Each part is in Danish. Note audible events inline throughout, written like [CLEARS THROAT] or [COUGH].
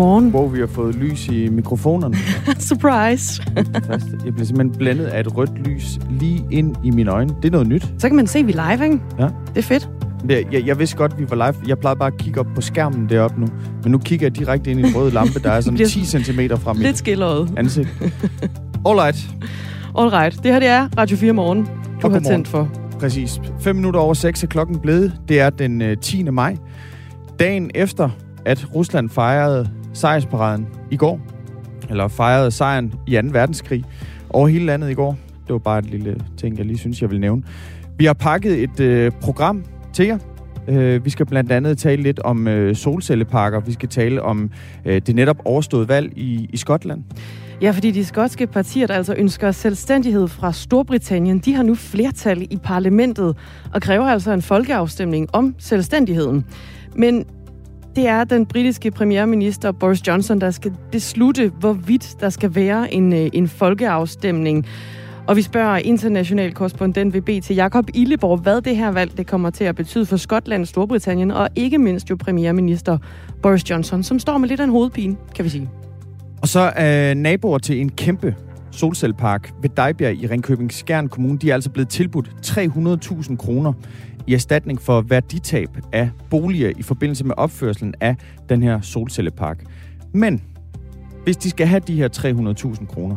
Godmorgen. Hvor vi har fået lys i mikrofonerne. [LAUGHS] Surprise. Jeg bliver simpelthen blændet af et rødt lys lige ind i mine øjne. Det er noget nyt. Så kan man se, at vi er live, ikke? Ja. Det er fedt. Jeg, jeg, jeg vidste godt, at vi var live. Jeg plejede bare at kigge op på skærmen deroppe nu. Men nu kigger jeg direkte ind i en rød lampe, der er sådan [LAUGHS] 10 cm fra mit Lidt skilleret. ansigt. Alright. Alright. Det her det er Radio 4 Morgen, du har tændt for. Præcis. 5 minutter over 6 er klokken blevet. Det er den øh, 10. maj. Dagen efter, at Rusland fejrede sejrsparaden i går. Eller fejrede sejren i 2. verdenskrig over hele landet i går. Det var bare et lille ting, jeg lige synes, jeg vil nævne. Vi har pakket et øh, program til jer. Øh, vi skal blandt andet tale lidt om øh, solcelleparker. Vi skal tale om øh, det netop overståede valg i, i Skotland. Ja, fordi de skotske partier, der altså ønsker selvstændighed fra Storbritannien, de har nu flertal i parlamentet og kræver altså en folkeafstemning om selvstændigheden. Men det er den britiske premierminister Boris Johnson, der skal beslutte, hvorvidt der skal være en, øh, en folkeafstemning. Og vi spørger international korrespondent ved BT Jakob Illeborg, hvad det her valg det kommer til at betyde for Skotland, Storbritannien og ikke mindst jo premierminister Boris Johnson, som står med lidt af en hovedpine, kan vi sige. Og så er naboer til en kæmpe solcellepark ved Dejbjerg i Ringkøbing Skjern Kommune, de er altså blevet tilbudt 300.000 kroner i erstatning for værditab af boliger i forbindelse med opførselen af den her solcellepark. Men hvis de skal have de her 300.000 kroner,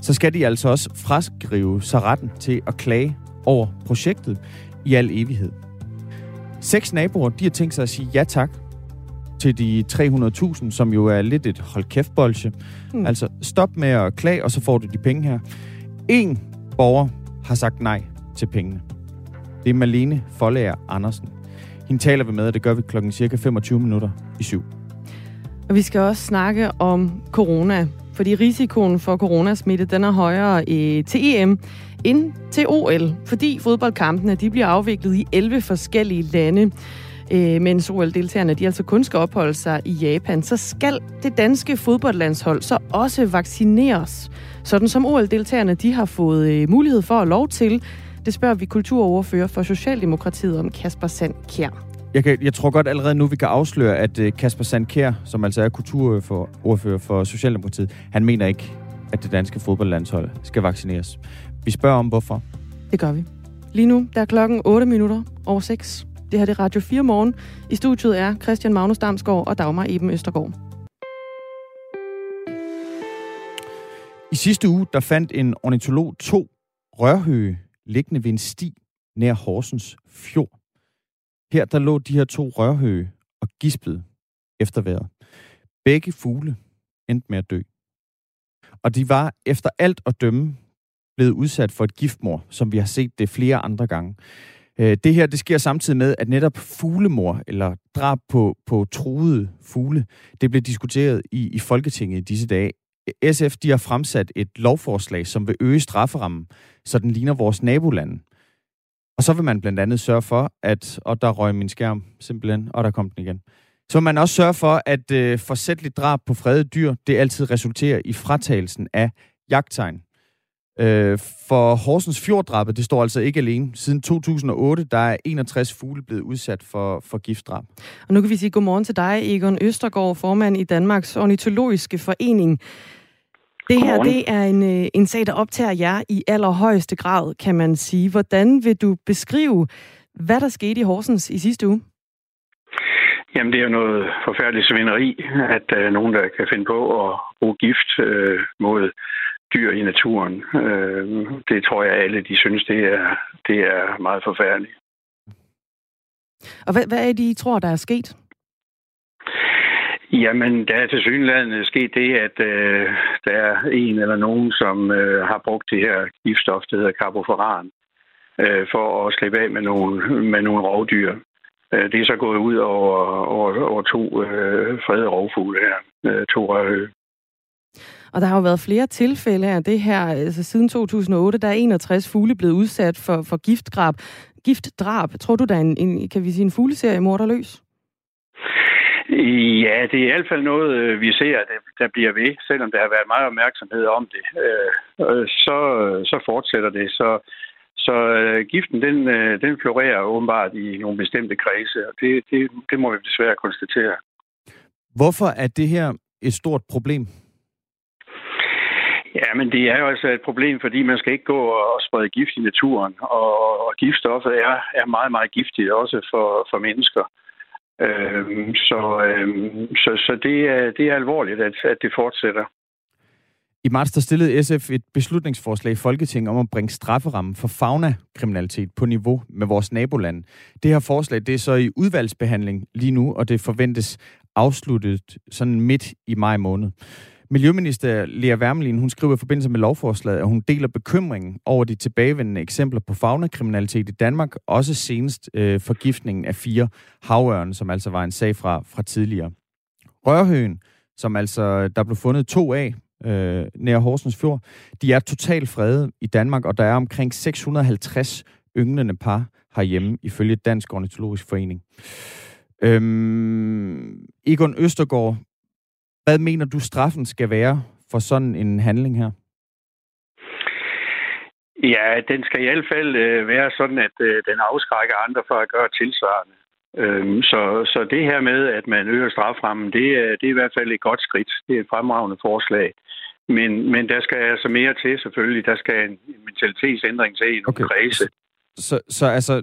så skal de altså også fraskrive sig retten til at klage over projektet i al evighed. Seks naboer, de har tænkt sig at sige ja tak til de 300.000, som jo er lidt et hold kæft bolsje. Mm. Altså stop med at klage, og så får du de penge her. En borger har sagt nej til pengene. Det er Malene Follager Andersen. Hende taler vi med, og det gør vi klokken cirka 25 minutter i syv. Og vi skal også snakke om corona, fordi risikoen for coronasmitte den er højere øh, til EM end til OL, fordi fodboldkampene de bliver afviklet i 11 forskellige lande. Øh, mens OL-deltagerne de altså kun skal opholde sig i Japan, så skal det danske fodboldlandshold så også vaccineres. Sådan som OL-deltagerne de har fået øh, mulighed for at lov til. Det spørger vi kulturoverfører for Socialdemokratiet om Kasper Sand Kjær. Jeg, kan, jeg tror godt allerede nu, vi kan afsløre, at øh, Kasper Sandkær, som altså er kulturordfører for Socialdemokratiet, han mener ikke, at det danske fodboldlandshold skal vaccineres. Vi spørger om, hvorfor. Det gør vi. Lige nu der er klokken 8 minutter over 6. Det her det er Radio 4 morgen. I studiet er Christian Magnus Damsgaard og Dagmar Eben Østergaard. I sidste uge, der fandt en ornitolog to rørhøge liggende ved en sti nær Horsens Fjord. Her der lå de her to rørhøge og gispede efter vejret. Begge fugle endte med at dø. Og de var efter alt at dømme blevet udsat for et giftmor, som vi har set det flere andre gange. Øh, det her det sker samtidig med, at netop fuglemor, eller drab på, på truede fugle, det blev diskuteret i, i Folketinget i disse dage. SF de har fremsat et lovforslag, som vil øge strafferammen, så den ligner vores nabolande. Og så vil man blandt andet sørge for, at... Og der røg min skærm simpelthen, og der kom den igen. Så vil man også sørge for, at øh, forsætteligt drab på fredede dyr, det altid resulterer i fratagelsen af jagttegn. Øh, for Horsens Fjorddrabet, det står altså ikke alene. Siden 2008, der er 61 fugle blevet udsat for, for giftdrab. Og nu kan vi sige godmorgen til dig, Egon Østergaard, formand i Danmarks Ornitologiske Forening. Det her, det er en, øh, en sag, der optager jer i allerhøjeste grad, kan man sige. Hvordan vil du beskrive, hvad der skete i Horsens i sidste uge? Jamen, det er jo noget forfærdeligt svineri, at der er nogen, der kan finde på at bruge gift øh, mod dyr i naturen. Øh, det tror jeg alle, de synes, det er, det er meget forfærdeligt. Og hvad, hvad er det, I tror, der er sket? Jamen, der er til synligheden sket det, at øh, der er en eller nogen, som øh, har brugt det her giftstof, der hedder carbofuran, øh, for at slippe af med nogle, med nogle rovdyr. Øh, det er så gået ud over, over, over to øh, fredede rovfugle her, øh, to rørhøge. Og der har jo været flere tilfælde af det her. Altså, siden 2008, der er 61 fugle blevet udsat for, for giftdrab. Giftdrab. Tror du, der er en, en, kan vi sige, en fugleserie morderløs? Ja, det er i hvert fald noget, øh, vi ser, at der bliver ved, selvom der har været meget opmærksomhed om det. Øh, øh, så, så fortsætter det. Så, så giften, den, den florerer åbenbart i nogle bestemte kredse, og det, det, det må vi desværre konstatere. Hvorfor er det her et stort problem? Ja, men det er jo altså et problem, fordi man skal ikke gå og sprede gift i naturen, og, og giftstoffet er, er meget, meget giftigt også for, for mennesker. Øhm, så, øhm, så, så det, er, det er alvorligt, at, at det fortsætter. I marts der stillede SF et beslutningsforslag i Folketinget om at bringe strafferammen for fauna-kriminalitet på niveau med vores naboland. Det her forslag det er så i udvalgsbehandling lige nu, og det forventes afsluttet sådan midt i maj måned. Miljøminister Lea Wermelin, hun skriver i forbindelse med lovforslaget, at hun deler bekymringen over de tilbagevendende eksempler på fagnakriminalitet i Danmark, også senest øh, forgiftningen af fire havørn, som altså var en sag fra, fra tidligere. Rørhøen, som altså der blev fundet to af øh, nær Horsens Fjord, de er totalt fredet i Danmark, og der er omkring 650 ynglende par herhjemme, ifølge Dansk Ornitologisk Forening. Øhm, Egon Østergaard, hvad mener du, straffen skal være for sådan en handling her? Ja, den skal i hvert fald øh, være sådan, at øh, den afskrækker andre for at gøre tilsvarende. Øhm, så, så det her med, at man øger straframmen, det er, det er i hvert fald et godt skridt. Det er et fremragende forslag. Men, men der skal altså mere til, selvfølgelig. Der skal en mentalitetsændring til i nogle okay. kredse. Så, så altså,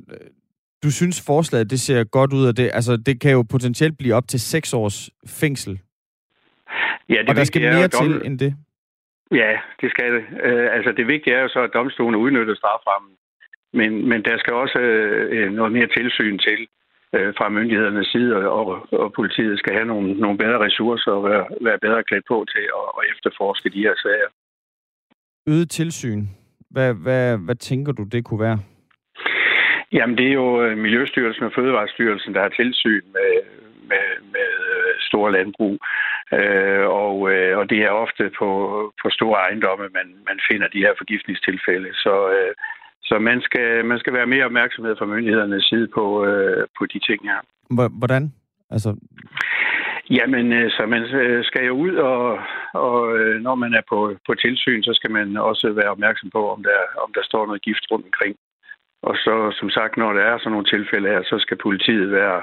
du synes forslaget, det ser godt ud, af det, altså, det kan jo potentielt blive op til seks års fængsel Ja, det og der skal mere til dom... end det? Ja, det skal det. Uh, altså det vigtige er jo så, at domstolen udnytter straframmen. Men, men der skal også uh, noget mere tilsyn til uh, fra myndighedernes side, og, og politiet skal have nogle, nogle bedre ressourcer og være, være bedre klædt på til at, at efterforske de her sager. Øget tilsyn. Hvad, hvad, hvad tænker du, det kunne være? Jamen, det er jo Miljøstyrelsen og Fødevarestyrelsen, der har tilsyn med, med, med store landbrug. Øh, og, øh, og det er ofte på, på store ejendomme, man, man finder de her forgiftningstilfælde. Så, øh, så man, skal, man skal være mere opmærksomhed fra myndighedernes side på, øh, på de ting her. Hvordan? Altså... Jamen, øh, så man øh, skal jo ud, og, og øh, når man er på, på tilsyn, så skal man også være opmærksom på, om der, om der står noget gift rundt omkring. Og så, som sagt, når der er sådan nogle tilfælde her, så skal politiet være,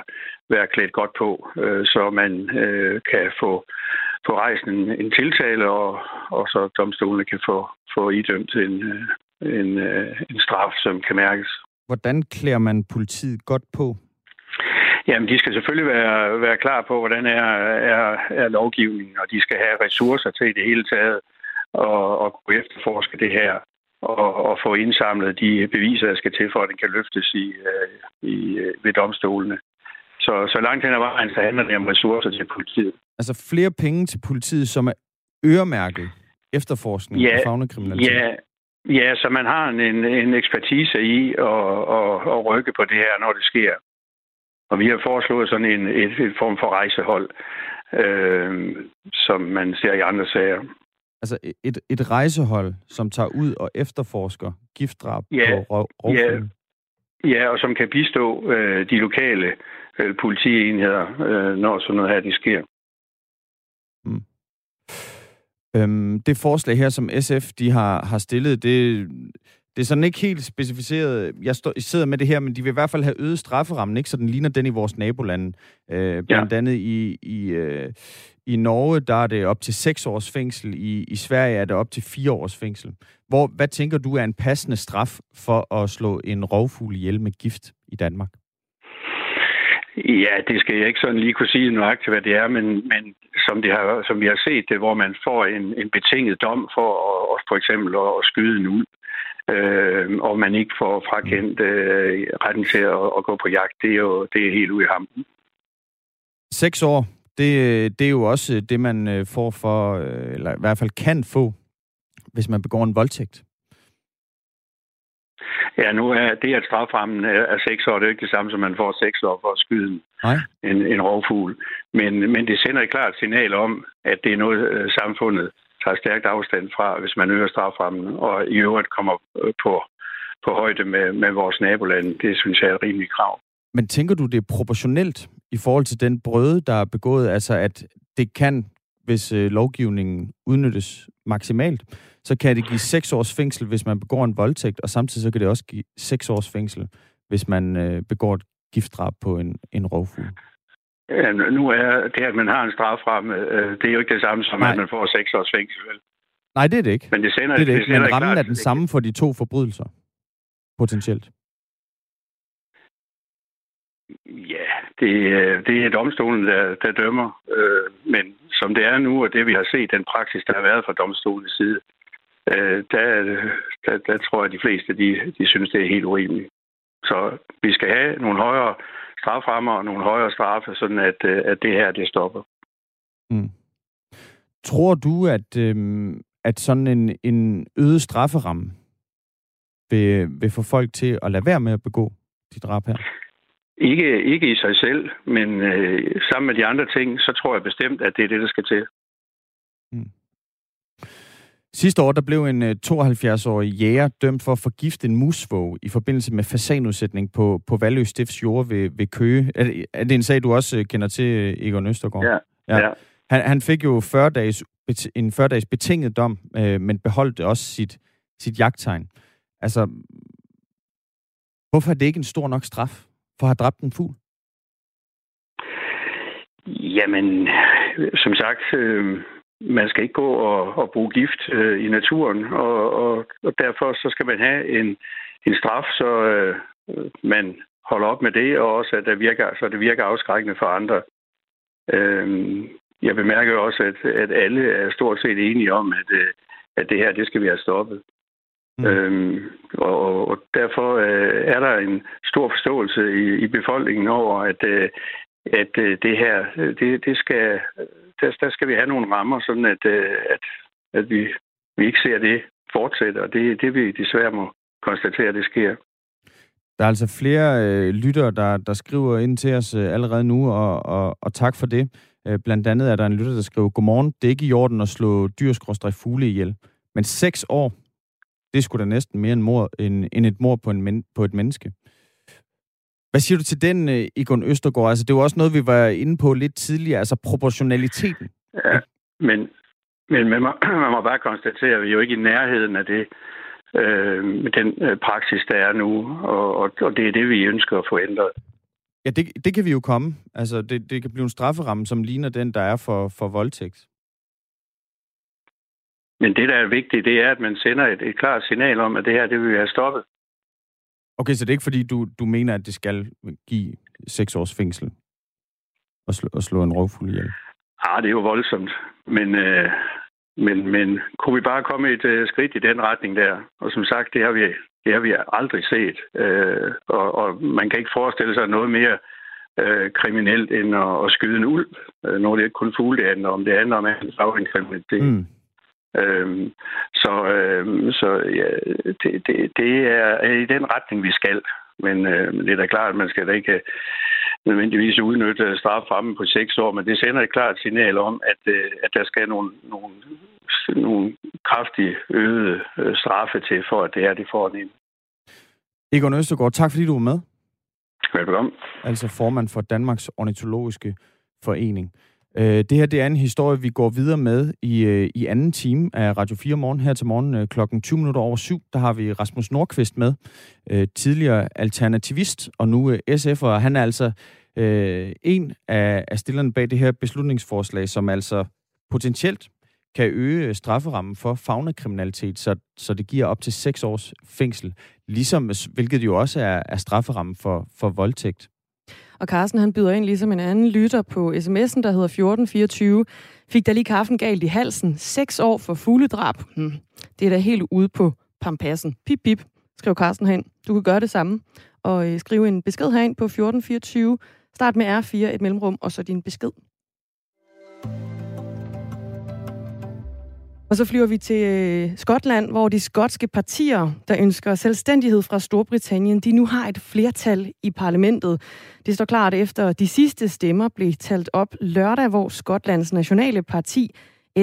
være klædt godt på, øh, så man øh, kan få, få rejst en, en tiltale, og, og så domstolene kan få, få idømt en, øh, en, øh, en straf, som kan mærkes. Hvordan klæder man politiet godt på? Jamen, de skal selvfølgelig være, være klar på, hvordan er, er, er lovgivningen, og de skal have ressourcer til i det hele taget og, og kunne efterforske det her og, og få indsamlet de beviser, der skal til for, at den kan løftes i, øh, i, øh, ved domstolene. Så, så langt hen ad vejen, så handler det om ressourcer til politiet. Altså flere penge til politiet, som er øremærket efterforskning ja, af fagnekriminalitet? Ja, ja, så man har en, en ekspertise i at, at, at rykke på det her, når det sker. Og vi har foreslået sådan en et, et form for rejsehold, øh, som man ser i andre sager. Altså et, et rejsehold, som tager ud og efterforsker giftdrab ja, på rov, ja, ja, og som kan bistå øh, de lokale øh, politienheder, øh, når sådan noget her det sker. Mm. Øhm, det forslag her, som SF de har, har stillet, det, det er sådan ikke helt specificeret. Jeg, stå, jeg sidder med det her, men de vil i hvert fald have øget strafferammen, ikke? så den ligner den i vores nabolande. Øh, blandt ja. andet i, i, øh, i Norge, der er det op til 6 års fængsel. I, I Sverige er det op til 4 års fængsel. Hvor, hvad tænker du er en passende straf for at slå en rovfugl ihjel med gift i Danmark? Ja, det skal jeg ikke sådan lige kunne sige nøjagtigt, hvad det er, men, men som, det har, som vi har set det, hvor man får en, en betinget dom for at, for eksempel at, at skyde en ulv, øh, og man ikke får frakendt øh, retten til at, at gå på jagt, det er jo det er helt ude i hampen. Seks år, det, det er jo også det, man øh, får for, øh, eller i hvert fald kan få, hvis man begår en voldtægt. Ja, nu er det, at straframmen er seks år, det er ikke det samme, som man får seks år for at skyde en, en rovfugl. Men, men det sender et klart signal om, at det er noget, øh, samfundet tager stærkt afstand fra, hvis man øger straframmen, og i øvrigt kommer øh, på, på højde med, med vores nabolande. Det synes jeg er et rimeligt krav. Men tænker du, det er proportionelt i forhold til den brøde, der er begået? Altså, at det kan, hvis øh, lovgivningen udnyttes maksimalt, så kan det give seks års fængsel, hvis man begår en voldtægt, og samtidig så kan det også give seks års fængsel, hvis man øh, begår et giftdrab på en, en rovfugl. Ja, nu er det, at man har en strafferamme, øh, det er jo ikke det samme som, Nej. at man får seks års fængsel. Nej, det er det ikke. Men det sender, det er det ikke. Det sender Men rammen klart, er den samme for de to forbrydelser, potentielt. Ja, det, det er domstolen, der, der dømmer. Øh, men som det er nu, og det vi har set, den praksis, der har været fra domstolens side, øh, der, der, der tror jeg, at de fleste de, de synes, det er helt urimeligt. Så vi skal have nogle højere straframmer og nogle højere straffe, sådan at, øh, at det her, det stopper. Mm. Tror du, at, øhm, at sådan en, en øget strafferamme vil, vil få folk til at lade være med at begå de drab her? Ikke, ikke i sig selv, men øh, sammen med de andre ting, så tror jeg bestemt, at det er det, der skal til. Sidste år der blev en 72-årig øh, jæger dømt for at forgifte en musvåg i forbindelse med fasanudsætning på, på Valø Stifts jord ved, ved Køge. Er det, er det en sag, du også øh, kender til, øh, Egon Østergaard? Ja. ja. ja. Han, han fik jo 40 dages, en 40-dages betinget dom, øh, men beholdt også sit, sit jagttegn. Altså, hvorfor er det ikke en stor nok straf for at have dræbt en fugl? Jamen, som sagt, øh, man skal ikke gå og, og bruge gift øh, i naturen, og, og, og derfor så skal man have en, en straf, så øh, man holder op med det, og også at det virker, så det virker afskrækkende for andre. Øh, jeg bemærker også, at, at alle er stort set enige om, at, øh, at det her, det skal vi have stoppet. Mm. Øhm, og, og derfor øh, er der en stor forståelse i, i befolkningen over, at, øh, at øh, det her, det, det skal, der, der skal vi have nogle rammer, sådan at, øh, at, at vi, vi ikke ser det fortsætte, og det det, vi desværre må konstatere, at det sker. Der er altså flere øh, lyttere, der, der skriver ind til os øh, allerede nu, og, og, og tak for det. Øh, blandt andet er der en lytter, der skriver, Godmorgen, det er ikke i orden at slå dyrskråstrej fugle ihjel. Men seks år, det skulle da næsten mere end, mor, end, end et mor på, en men, på et menneske. Hvad siger du til den, uh, Egon Østergaard? Altså, det var også noget, vi var inde på lidt tidligere, altså proportionaliteten. Ja, men, men man, må, [CLEARS THROAT] man må bare konstatere, at vi er jo ikke i nærheden af det, øh, med den øh, praksis, der er nu, og, og, og det er det, vi ønsker at få ændret. Ja, det, det kan vi jo komme. Altså, det, det kan blive en strafferamme, som ligner den, der er for, for voldtægt. Men det, der er vigtigt, det er, at man sender et, et klart signal om, at det her, det vil vi have stoppet. Okay, så det er ikke fordi, du, du mener, at det skal give seks års fængsel at slå, at slå en rovfugl ihjel? Ah, det er jo voldsomt. Men, øh, men, men kunne vi bare komme et øh, skridt i den retning der? Og som sagt, det har vi, det har vi aldrig set. Øh, og, og man kan ikke forestille sig noget mere øh, kriminelt end at, at skyde en ulv. Øh, når det ikke kun fugle, det handler om. Det handler om en kriminalitet. Mm. Øhm, så øh, så ja, det, det, det er i den retning, vi skal. Men øh, det er da klart, at man skal da ikke nødvendigvis udnytte straframmen på seks år, men det sender et klart signal om, at, øh, at der skal nogle, nogle, nogle kraftige øgede øh, straffe til, for at det her det får en. Egon Østergaard, tak fordi du var med. Velkommen. Altså formand for Danmarks Ornitologiske Forening. Øh, det her det er en historie, vi går videre med i, øh, i anden time af Radio 4 morgen. Her til morgen øh, klokken 20 minutter over syv, der har vi Rasmus Nordqvist med, øh, tidligere alternativist og nu øh, SF'er. Han er altså øh, en af, af stillerne bag det her beslutningsforslag, som altså potentielt kan øge øh, strafferammen for fagnekriminalitet, så, så det giver op til seks års fængsel, ligesom, hvilket jo også er, er strafferammen for, for voldtægt. Og Carsten han byder ind ligesom en anden lytter på sms'en, der hedder 1424. Fik der lige kaffen galt i halsen. 6 år for fugledrab. Hmm. Det er da helt ude på pampassen. Pip, pip, skrev Carsten hen. Du kan gøre det samme. Og øh, skrive en besked herind på 1424. Start med R4, et mellemrum, og så din besked. Og så flyver vi til øh, Skotland, hvor de skotske partier, der ønsker selvstændighed fra Storbritannien, de nu har et flertal i parlamentet. Det står klart efter de sidste stemmer blev talt op lørdag, hvor Skotlands nationale parti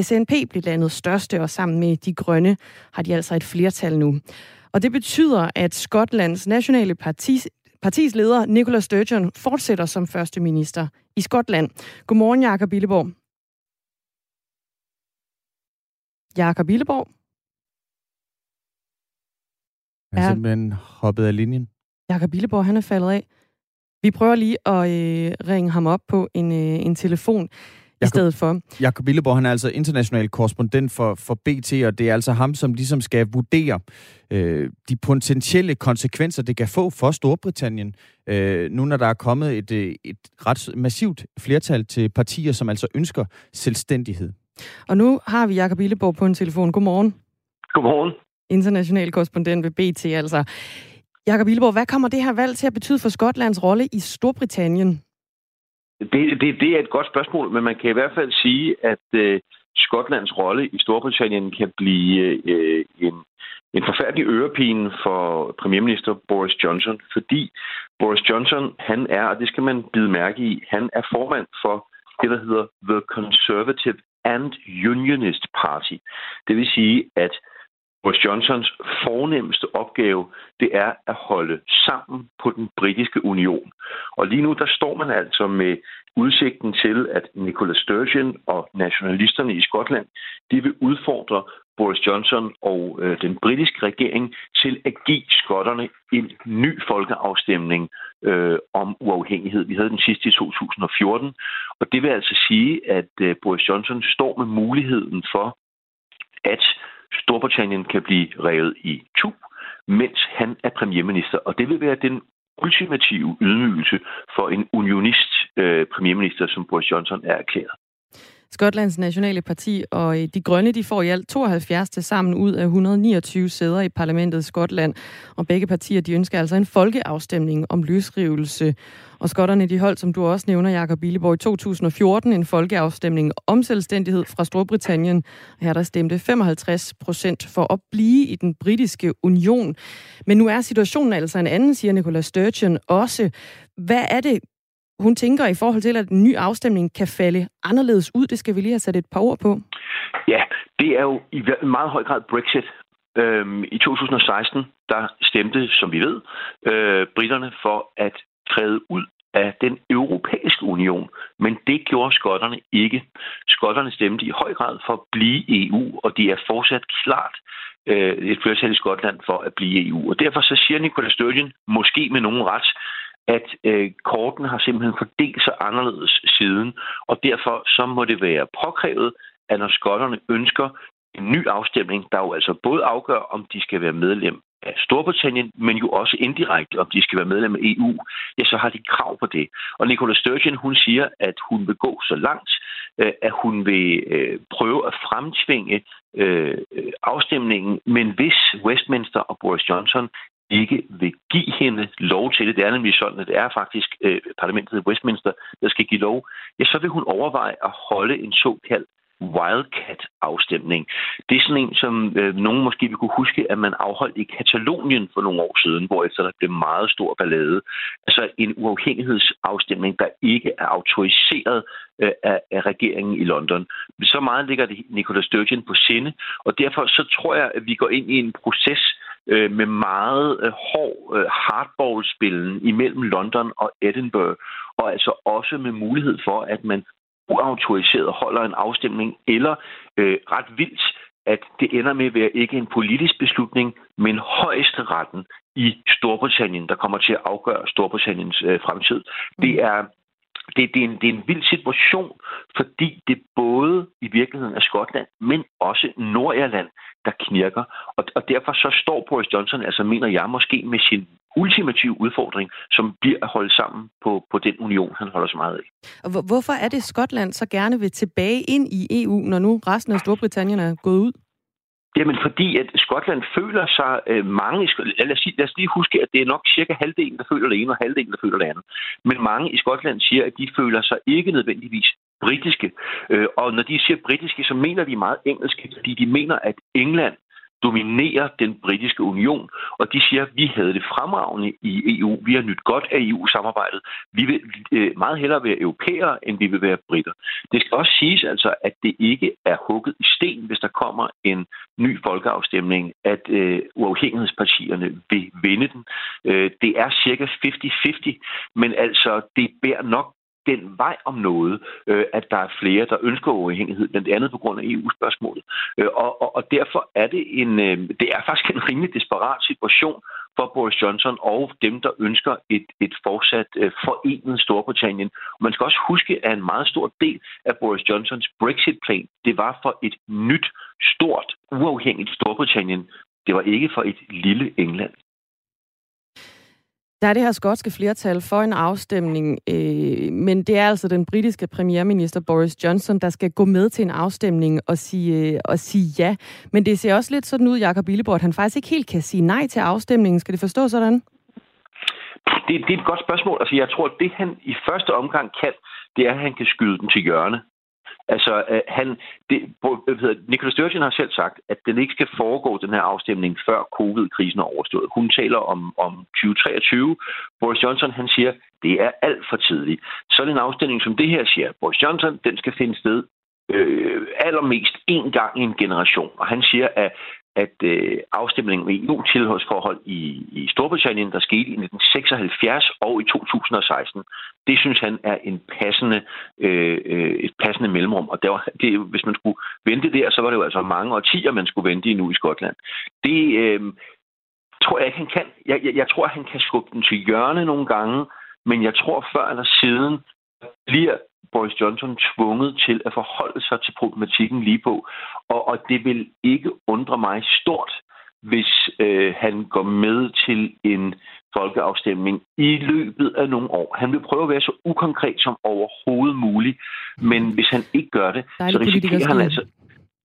SNP blev landet største, og sammen med de grønne har de altså et flertal nu. Og det betyder, at Skotlands nationale partis, partis leder, Nicola Sturgeon, fortsætter som første minister i Skotland. Godmorgen, Jakob Billeborg. Jakob Illeborg. Han er simpelthen hoppet af linjen. Jakob Illeborg, han er faldet af. Vi prøver lige at øh, ringe ham op på en, øh, en telefon i stedet for. Jakob Willeborg, han er altså international korrespondent for, for BT, og det er altså ham, som ligesom skal vurdere øh, de potentielle konsekvenser, det kan få for Storbritannien, øh, nu når der er kommet et, øh, et ret massivt flertal til partier, som altså ønsker selvstændighed. Og nu har vi Jakob Willeborg på en telefon. Godmorgen. Godmorgen. International korrespondent ved BT, altså. Jakob Willeborg, hvad kommer det her valg til at betyde for Skotlands rolle i Storbritannien? Det, det, det er et godt spørgsmål, men man kan i hvert fald sige, at øh, Skotlands rolle i Storbritannien kan blive øh, en, en forfærdelig ørepine for premierminister Boris Johnson, fordi Boris Johnson, han er, og det skal man bide mærke i, han er formand for det, der hedder The Conservative and Unionist Party. Det vil sige, at Boris Johnsons fornemmeste opgave, det er at holde sammen på den britiske union. Og lige nu, der står man altså med udsigten til, at Nicola Sturgeon og nationalisterne i Skotland, de vil udfordre Boris Johnson og øh, den britiske regering til at give skotterne en ny folkeafstemning øh, om uafhængighed. Vi havde den sidste i 2014, og det vil altså sige, at øh, Boris Johnson står med muligheden for, at Storbritannien kan blive revet i to, mens han er premierminister. Og det vil være den ultimative ydmygelse for en unionist øh, premierminister, som Boris Johnson er erklæret. Skotlands Nationale Parti og øh, De Grønne de får i alt 72 til sammen ud af 129 sæder i parlamentet i Skotland. Og begge partier de ønsker altså en folkeafstemning om løsrivelse. Og skotterne de holdt, som du også nævner, Jakob Billeborg, i 2014 en folkeafstemning om selvstændighed fra Storbritannien. Her der stemte 55 procent for at blive i den britiske union. Men nu er situationen altså en anden, siger Nicola Sturgeon også. Hvad er det, hun tænker i forhold til, at en ny afstemning kan falde anderledes ud? Det skal vi lige have sat et par ord på. Ja, det er jo i meget høj grad Brexit. Øhm, I 2016, der stemte, som vi ved, øh, britterne for at træde ud af den europæiske union, men det gjorde skotterne ikke. Skotterne stemte i høj grad for at blive EU, og de er fortsat klart øh, et flertal i Skotland for at blive EU. Og derfor så siger Nicola Sturgeon, måske med nogen ret, at øh, korten har simpelthen fordelt sig anderledes siden, og derfor så må det være påkrævet, at når skotterne ønsker en ny afstemning, der jo altså både afgør, om de skal være medlem af Storbritannien, men jo også indirekte, om de skal være medlem af EU, ja, så har de krav på det. Og Nicola Sturgeon, hun siger, at hun vil gå så langt, øh, at hun vil øh, prøve at fremtvinge øh, afstemningen, men hvis Westminster og Boris Johnson ikke vil give hende lov til det, det er nemlig sådan, at det er faktisk øh, parlamentet i Westminster, der skal give lov, ja, så vil hun overveje at holde en såkaldt Wildcat-afstemning. Det er sådan en, som øh, nogen måske vil kunne huske, at man afholdt i Katalonien for nogle år siden, hvor efter der blev meget stor ballade. Altså en uafhængighedsafstemning, der ikke er autoriseret øh, af, af regeringen i London. Så meget ligger det Nicola Sturgeon på sinde, og derfor så tror jeg, at vi går ind i en proces, øh, med meget øh, hård øh, hardball-spillen imellem London og Edinburgh, og altså også med mulighed for, at man uautoriseret holder en afstemning, eller øh, ret vildt, at det ender med at være ikke en politisk beslutning, men højesteretten i Storbritannien, der kommer til at afgøre Storbritanniens øh, fremtid. Mm. Det er det, det, er en, det er en vild situation, fordi det både i virkeligheden er Skotland, men også Nordirland, der knirker. Og, og derfor så står Boris Johnson, altså mener jeg måske, med sin ultimative udfordring, som bliver at holde sammen på, på den union, han holder så meget af. Og hvorfor er det, Skotland så gerne vil tilbage ind i EU, når nu resten af Storbritannien er gået ud? Jamen fordi, at Skotland føler sig øh, mange... Lad os, lad os lige huske, at det er nok cirka halvdelen, der føler det ene, og halvdelen, der føler det andet. Men mange i Skotland siger, at de føler sig ikke nødvendigvis britiske. Øh, og når de siger britiske, så mener de meget engelske, fordi de mener, at England dominerer den britiske union, og de siger, at vi havde det fremragende i EU, vi har nyt godt af EU-samarbejdet, vi vil øh, meget hellere være europæere, end vi vil være britter. Det skal også siges altså, at det ikke er hugget i sten, hvis der kommer en ny folkeafstemning, at øh, uafhængighedspartierne vil vinde den. Øh, det er cirka 50-50, men altså, det bærer nok den vej om noget, øh, at der er flere, der ønsker uafhængighed, blandt andet på grund af EU-spørgsmålet. Øh, og, og, og derfor er det en, øh, det er faktisk en rimelig desperat situation, for Boris Johnson og dem, der ønsker et, et fortsat øh, forenet Storbritannien. Man skal også huske, at en meget stor del af Boris Johnsons Brexit-plan, det var for et nyt, stort, uafhængigt Storbritannien. Det var ikke for et lille England. Der er det her skotske flertal for en afstemning, øh, men det er altså den britiske premierminister Boris Johnson, der skal gå med til en afstemning og sige, øh, og sige ja. Men det ser også lidt sådan ud, Jakob Illeborg, at han faktisk ikke helt kan sige nej til afstemningen. Skal det forstå sådan? Det, det er et godt spørgsmål. Altså, jeg tror, at det han i første omgang kan, det er, at han kan skyde den til hjørne. Altså, øh, han, det, hvad hedder, Nicola Sturgeon har selv sagt, at den ikke skal foregå, den her afstemning, før covid-krisen er overstået. Hun taler om, om 2023. Boris Johnson, han siger, det er alt for tidligt. Sådan en afstemning som det her, siger Boris Johnson, den skal finde sted øh, allermest én gang i en generation. Og han siger, at at øh, afstemningen om EU-tilhørsforhold i, i Storbritannien, der skete i 1976 og i 2016, det synes han er en passende, øh, øh, et passende mellemrum. Og der var, det, hvis man skulle vente der, så var det jo altså mange årtier, man skulle vente endnu i Skotland. Det øh, tror jeg ikke, han kan. Jeg, jeg, jeg tror, han kan skubbe den til hjørne nogle gange, men jeg tror før eller siden bliver Boris Johnson tvunget til at forholde sig til problematikken lige på. Og, og det vil ikke undre mig stort, hvis øh, han går med til en folkeafstemning i løbet af nogle år. Han vil prøve at være så ukonkret som overhovedet muligt, men hvis han ikke gør det, så risikerer han altså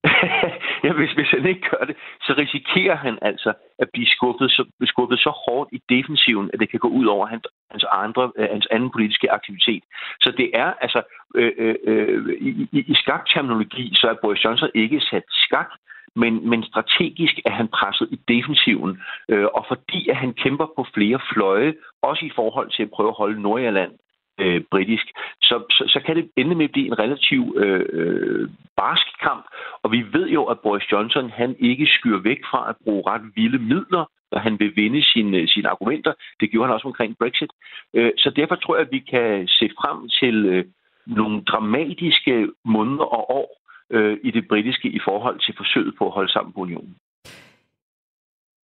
[LAUGHS] [LAUGHS] ja, hvis, hvis han ikke gør det, så risikerer han altså at blive skuffet så, skuffet så hårdt i defensiven, at det kan gå ud over hans, hans, andre, øh, hans anden politiske aktivitet. Så det er altså, øh, øh, øh i, i, i skakterminologi, så er Boris Johnson ikke sat skak, men, men strategisk er han presset i defensiven, øh, og fordi at han kæmper på flere fløje, også i forhold til at prøve at holde Nordjylland øh, britisk, så, så, så kan det ende med at blive en relativ øh, øh, barsk kamp. Og vi ved jo, at Boris Johnson han ikke skyr væk fra at bruge ret vilde midler, når han vil vinde sine, øh, sine argumenter. Det gjorde han også omkring Brexit. Øh, så derfor tror jeg, at vi kan se frem til øh, nogle dramatiske måneder og år øh, i det britiske i forhold til forsøget på at holde sammen på unionen.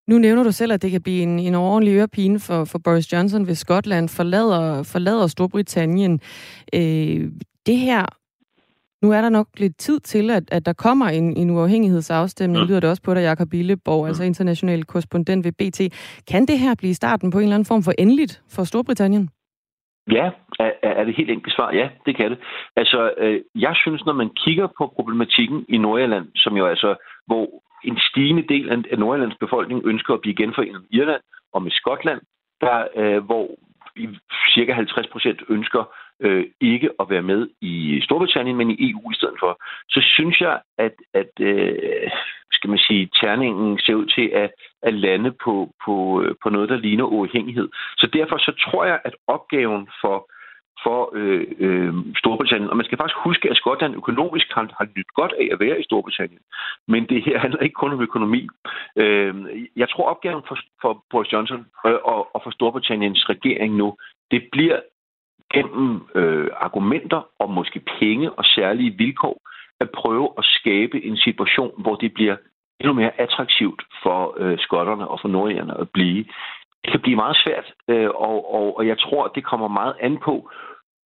Nu nævner du selv, at det kan blive en, en ordentlig ørepine for, for Boris Johnson, hvis Skotland forlader, forlader Storbritannien. Øh, det her, nu er der nok lidt tid til, at, at der kommer en, en uafhængighedsafstemning, ja. lyder det også på dig, Jakob Billeborg, ja. altså international korrespondent ved BT. Kan det her blive starten på en eller anden form for endeligt for Storbritannien? Ja, er, er det helt enkelt svar? Ja, det kan det. Altså, øh, jeg synes, når man kigger på problematikken i Nordjylland, som jo altså, hvor en stigende del af Nordjyllands befolkning ønsker at blive genforenet med Irland og med Skotland, der, øh, hvor cirka 50 procent ønsker øh, ikke at være med i Storbritannien, men i EU i stedet for, så synes jeg, at, at øh, skal man sige, terningen ser ud til at, at lande på, på, øh, på noget, der ligner uafhængighed. Så derfor så tror jeg, at opgaven for for øh, øh, Storbritannien. Og man skal faktisk huske, at Skotland økonomisk har, har nyt godt af at være i Storbritannien. Men det her handler ikke kun om økonomi. Øh, jeg tror, opgaven for, for Boris Johnson øh, og, og for Storbritanniens regering nu, det bliver gennem øh, argumenter og måske penge og særlige vilkår at prøve at skabe en situation, hvor det bliver endnu mere attraktivt for øh, skotterne og for nordjerne at blive. Det kan blive meget svært, øh, og, og, og jeg tror, det kommer meget an på,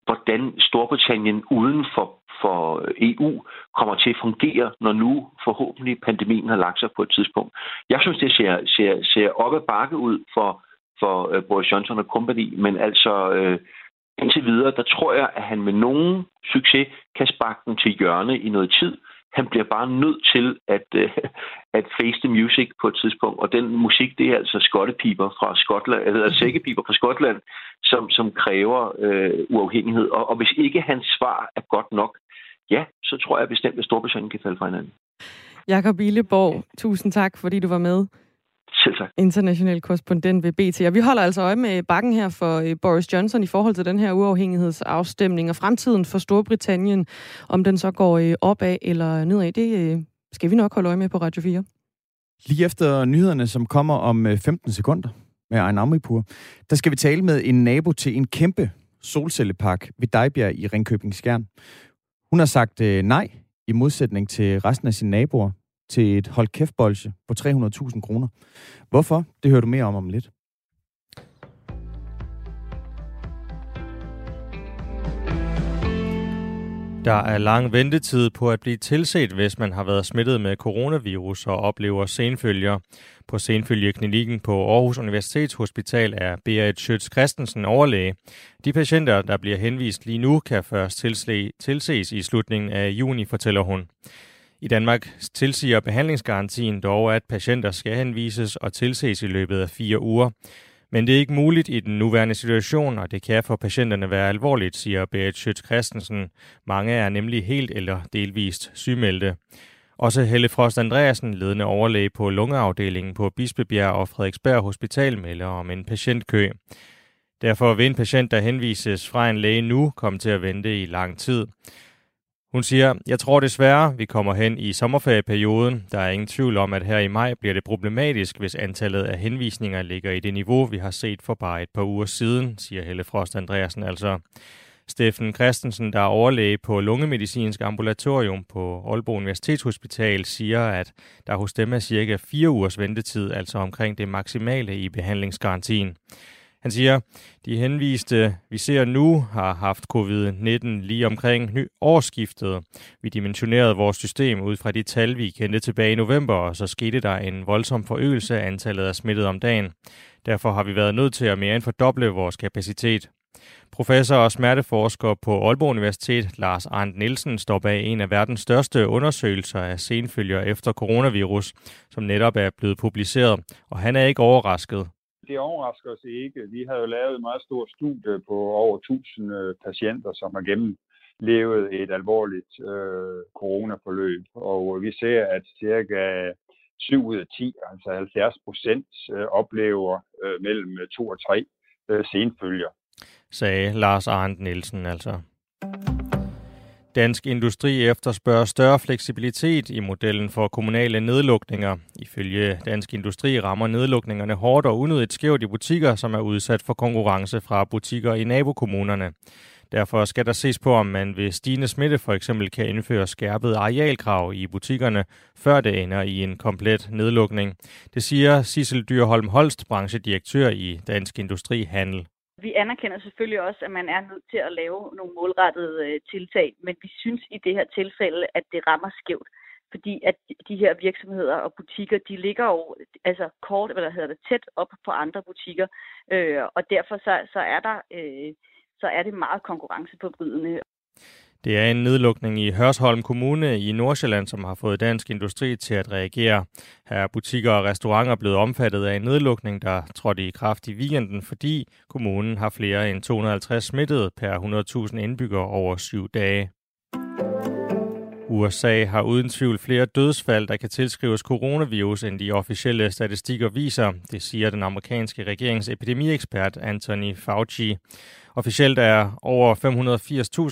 hvordan Storbritannien uden for, for EU kommer til at fungere, når nu forhåbentlig pandemien har lagt sig på et tidspunkt. Jeg synes, det ser, ser, ser op ad bakke ud for, for øh, Boris Johnson og company, men altså øh, indtil videre, der tror jeg, at han med nogen succes kan sparke den til hjørne i noget tid, han bliver bare nødt til at, øh, at face the music på et tidspunkt. Og den musik, det er altså skottepiber fra Skotland, eller sækkepiber fra Skotland, som, som kræver øh, uafhængighed. Og, og hvis ikke hans svar er godt nok, ja, så tror jeg bestemt, at Storbritannien kan falde fra hinanden. Jakob Illeborg, tusind tak, fordi du var med. Selv tak. International korrespondent ved BT. Og vi holder altså øje med bakken her for øh, Boris Johnson i forhold til den her uafhængighedsafstemning og fremtiden for Storbritannien. Om den så går øh, opad eller nedad, det øh, skal vi nok holde øje med på Radio 4. Lige efter nyhederne, som kommer om 15 sekunder med Ejn Amripur, der skal vi tale med en nabo til en kæmpe solcellepark ved Dejbjerg i Ringkøbing Skjern. Hun har sagt nej i modsætning til resten af sine naboer til et hold kæft på 300.000 kroner. Hvorfor? Det hører du mere om om lidt. Der er lang ventetid på at blive tilset, hvis man har været smittet med coronavirus og oplever senfølger. På senfølgeklinikken på Aarhus Universitetshospital er Berit Schøtz Christensen overlæge. De patienter, der bliver henvist lige nu, kan først tilses i slutningen af juni, fortæller hun. I Danmark tilsiger behandlingsgarantien dog, at patienter skal henvises og tilses i løbet af fire uger. Men det er ikke muligt i den nuværende situation, og det kan for patienterne være alvorligt, siger Berit Schøtz Christensen. Mange er nemlig helt eller delvist sygemeldte. Også Helle Frost Andreasen, ledende overlæge på lungeafdelingen på Bispebjerg og Frederiksberg Hospital, melder om en patientkø. Derfor vil en patient, der henvises fra en læge nu, komme til at vente i lang tid. Hun siger, jeg tror desværre, vi kommer hen i sommerferieperioden. Der er ingen tvivl om, at her i maj bliver det problematisk, hvis antallet af henvisninger ligger i det niveau, vi har set for bare et par uger siden, siger Helle Frost Andreasen altså. Steffen Christensen, der er overlæge på lungemedicinsk ambulatorium på Aalborg Universitetshospital, siger, at der hos dem er cirka fire ugers ventetid, altså omkring det maksimale i behandlingsgarantien. Han siger, de henviste, vi ser nu, har haft covid-19 lige omkring årsskiftet. Vi dimensionerede vores system ud fra de tal, vi kendte tilbage i november, og så skete der en voldsom forøgelse af antallet af smittede om dagen. Derfor har vi været nødt til at mere end fordoble vores kapacitet. Professor og smerteforsker på Aalborg Universitet, Lars Arndt Nielsen, står bag en af verdens største undersøgelser af senfølger efter coronavirus, som netop er blevet publiceret, og han er ikke overrasket det overrasker os ikke. Vi har jo lavet et meget stort studie på over 1000 øh, patienter, som har gennemlevet et alvorligt øh, coronaforløb. Og øh, vi ser, at cirka 7 ud af 10, altså 70 procent, øh, oplever øh, mellem 2 og 3 øh, senfølger. Sagde Lars Arndt Nielsen altså. Dansk Industri efterspørger større fleksibilitet i modellen for kommunale nedlukninger. Ifølge Dansk Industri rammer nedlukningerne hårdt og unødigt skævt i butikker, som er udsat for konkurrence fra butikker i nabokommunerne. Derfor skal der ses på, om man ved stigende smitte for eksempel kan indføre skærpet arealkrav i butikkerne, før det ender i en komplet nedlukning. Det siger Sissel Dyrholm Holst, branchedirektør i Dansk Industri Handel. Vi anerkender selvfølgelig også, at man er nødt til at lave nogle målrettede øh, tiltag, men vi synes i det her tilfælde, at det rammer skævt. Fordi at de her virksomheder og butikker, de ligger jo altså kort, eller hedder det, tæt op på andre butikker, øh, og derfor så, så, er der, øh, så er det meget konkurrenceforbrydende. Det er en nedlukning i Hørsholm Kommune i Nordsjælland, som har fået dansk industri til at reagere. Her er butikker og restauranter blevet omfattet af en nedlukning, der trådte i kraft i weekenden, fordi kommunen har flere end 250 smittede per 100.000 indbyggere over syv dage. USA har uden tvivl flere dødsfald, der kan tilskrives coronavirus, end de officielle statistikker viser. Det siger den amerikanske regerings epidemiekspert Anthony Fauci. Officielt er over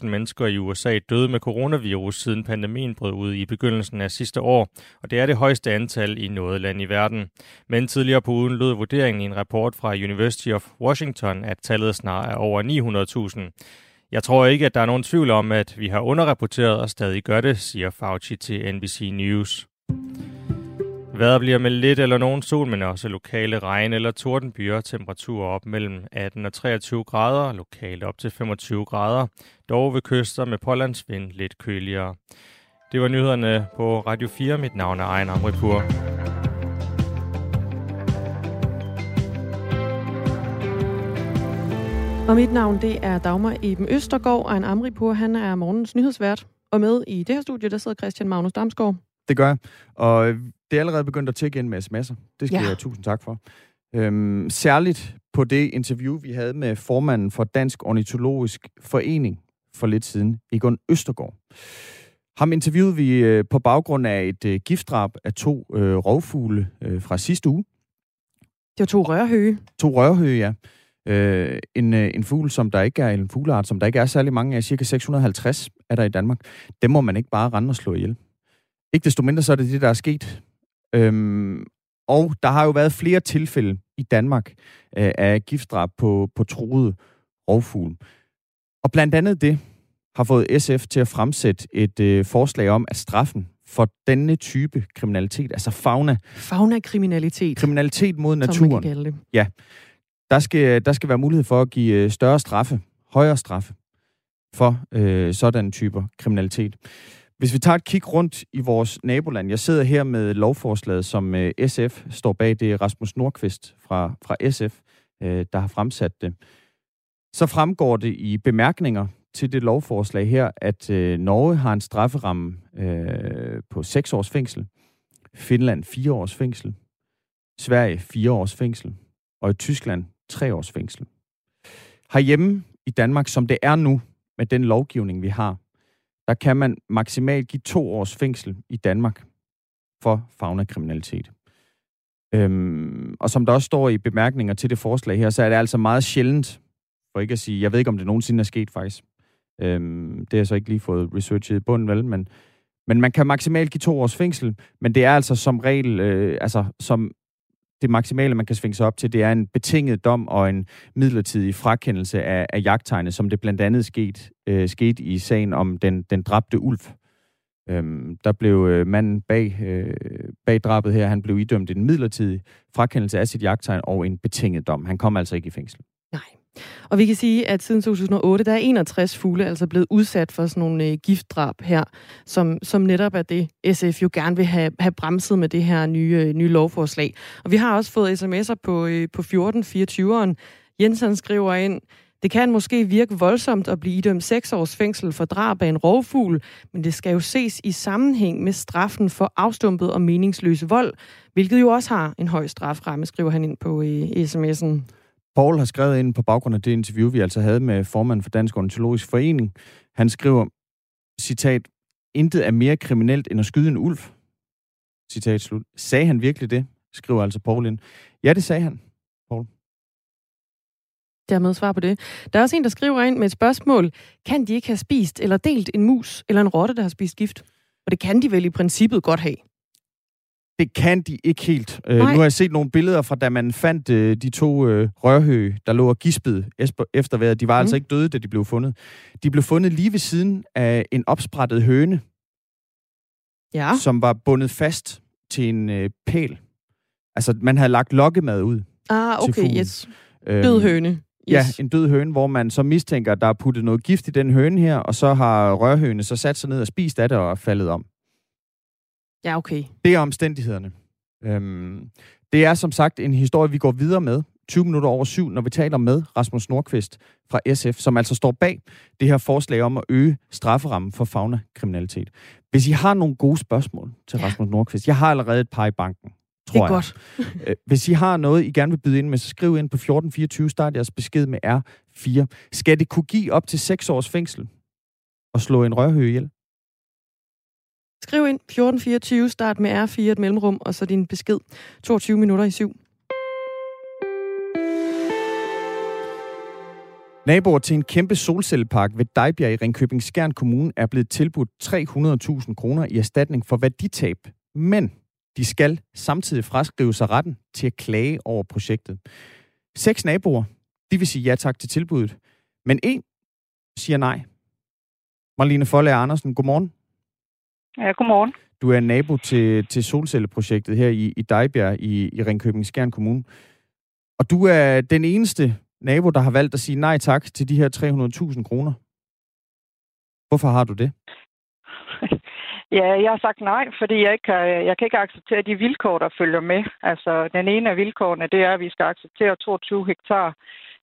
580.000 mennesker i USA døde med coronavirus, siden pandemien brød ud i begyndelsen af sidste år, og det er det højeste antal i noget land i verden. Men tidligere på ugen lød vurderingen i en rapport fra University of Washington, at tallet snart er over 900.000. Jeg tror ikke, at der er nogen tvivl om, at vi har underrapporteret og stadig gør det, siger Fauci til NBC News. Vejret bliver med lidt eller nogen sol, men også lokale regn- eller tordenbyer. Temperaturer op mellem 18 og 23 grader, lokalt op til 25 grader. Dog ved kyster med pålandsvind lidt køligere. Det var nyhederne på Radio 4. Mit navn er Ejner Amripur. Og mit navn det er Dagmar Eben Østergaard, og en Amripur, han er morgens nyhedsvært. Og med i det her studie, der sidder Christian Magnus Damsgaard. Det gør jeg. Og det er allerede begyndt at tjekke ind med sms'er. Det skal ja. jeg tusind tak for. Øhm, særligt på det interview, vi havde med formanden for Dansk Ornitologisk Forening for lidt siden, Egon Østergaard. Ham interviewede vi øh, på baggrund af et øh, giftdrab af to øh, rovfugle øh, fra sidste uge. Det var to rørhøge. To rørhøge, ja. Øh, en, øh, en fugl, som der ikke er en fugleart, som der ikke er særlig mange af, cirka 650 er der i Danmark. Dem må man ikke bare rende og slå ihjel. Ikke desto mindre så er det det, der er sket. Øhm, og der har jo været flere tilfælde i Danmark øh, af giftdrab på, på troede rovfugle. Og blandt andet det har fået SF til at fremsætte et øh, forslag om, at straffen for denne type kriminalitet, altså fauna... Fauna-kriminalitet. Kriminalitet mod naturen. Som man kan kalde det. Ja. Der skal, der skal være mulighed for at give øh, større straffe, højere straffe, for øh, sådan typer kriminalitet. Hvis vi tager et kig rundt i vores naboland, jeg sidder her med lovforslaget, som øh, SF står bag, det er Rasmus Nordqvist fra, fra SF, øh, der har fremsat det. Så fremgår det i bemærkninger til det lovforslag her, at øh, Norge har en strafferamme øh, på 6 års fængsel, Finland 4 års fængsel, Sverige 4 års fængsel, og i Tyskland 3 års fængsel. Herhjemme i Danmark, som det er nu, med den lovgivning, vi har, der kan man maksimalt give to års fængsel i Danmark for fagnakriminalitet. Øhm, og som der også står i bemærkninger til det forslag her, så er det altså meget sjældent, for ikke at sige, jeg ved ikke, om det nogensinde er sket faktisk. Øhm, det har jeg så ikke lige fået researchet i bunden, vel, men, men man kan maksimalt give to års fængsel, men det er altså som regel, øh, altså som det maksimale, man kan svinge sig op til, det er en betinget dom og en midlertidig frakendelse af, af jagttegnet, som det blandt andet sket, øh, skete i sagen om den, den dræbte ulv. Øhm, der blev øh, manden bag, øh, bag drabet her, han blev idømt en midlertidig frakendelse af sit jagttegn og en betinget dom. Han kom altså ikke i fængsel. Og vi kan sige, at siden 2008, der er 61 fugle altså blevet udsat for sådan nogle øh, giftdrab her, som, som netop er det, SF jo gerne vil have, have bremset med det her nye, øh, nye lovforslag. Og vi har også fået sms'er på, øh, på 1424'eren. Jensen skriver ind, det kan måske virke voldsomt at blive idømt 6 års fængsel for drab af en rovfugl, men det skal jo ses i sammenhæng med straffen for afstumpet og meningsløs vold, hvilket jo også har en høj straframme, skriver han ind på øh, sms'en. Paul har skrevet ind på baggrund af det interview, vi altså havde med formanden for Dansk Ornitologisk Forening. Han skriver, citat, intet er mere kriminelt end at skyde en ulv. Citat slut. Sagde han virkelig det? Skriver altså Paul ind. Ja, det sagde han, Paul. Dermed svar på det. Der er også en, der skriver ind med et spørgsmål. Kan de ikke have spist eller delt en mus eller en rotte, der har spist gift? Og det kan de vel i princippet godt have. Det kan de ikke helt. Uh, nu har jeg set nogle billeder fra, da man fandt uh, de to uh, rørhøge, der lå og gispede efter vejret. De var mm. altså ikke døde, da de blev fundet. De blev fundet lige ved siden af en opsprættet høne, ja. som var bundet fast til en uh, pæl. Altså, man havde lagt lokkemad ud Ah, okay, yes. Død øhm, høne. Yes. Ja, en død høne, hvor man så mistænker, at der er puttet noget gift i den høne her, og så har rørhøne så sat sig ned og spist af det og faldet om. Ja, okay. Det er omstændighederne. Øhm, det er som sagt en historie, vi går videre med 20 minutter over syv, når vi taler med Rasmus Nordqvist fra SF, som altså står bag det her forslag om at øge strafferammen for fagnakriminalitet. Hvis I har nogle gode spørgsmål til ja. Rasmus Nordqvist, jeg har allerede et par i banken, tror det er jeg. godt. [LAUGHS] Øh, hvis I har noget, I gerne vil byde ind med, så skriv ind på 1424, start jeres besked med R4. Skal det kunne give op til 6 års fængsel og slå en rørhøge ihjel? Skriv ind 1424, start med R4 et mellemrum, og så din besked 22 minutter i syv. Naboer til en kæmpe solcellepark ved Dejbjerg i Ringkøbing Skjern Kommune er blevet tilbudt 300.000 kroner i erstatning for værditab. Men de skal samtidig fraskrive sig retten til at klage over projektet. Seks naboer, de vil sige ja tak til tilbuddet, men en siger nej. Marlene Folle Andersen, godmorgen. Ja, godmorgen. Du er nabo til, til solcelleprojektet her i, i Dejbjerg i, i Ringkøbing Skjern Kommune. Og du er den eneste nabo, der har valgt at sige nej tak til de her 300.000 kroner. Hvorfor har du det? [LAUGHS] Ja, jeg har sagt nej, fordi jeg, ikke kan, jeg kan ikke acceptere de vilkår, der følger med. Altså, den ene af vilkårene, det er, at vi skal acceptere 22 hektar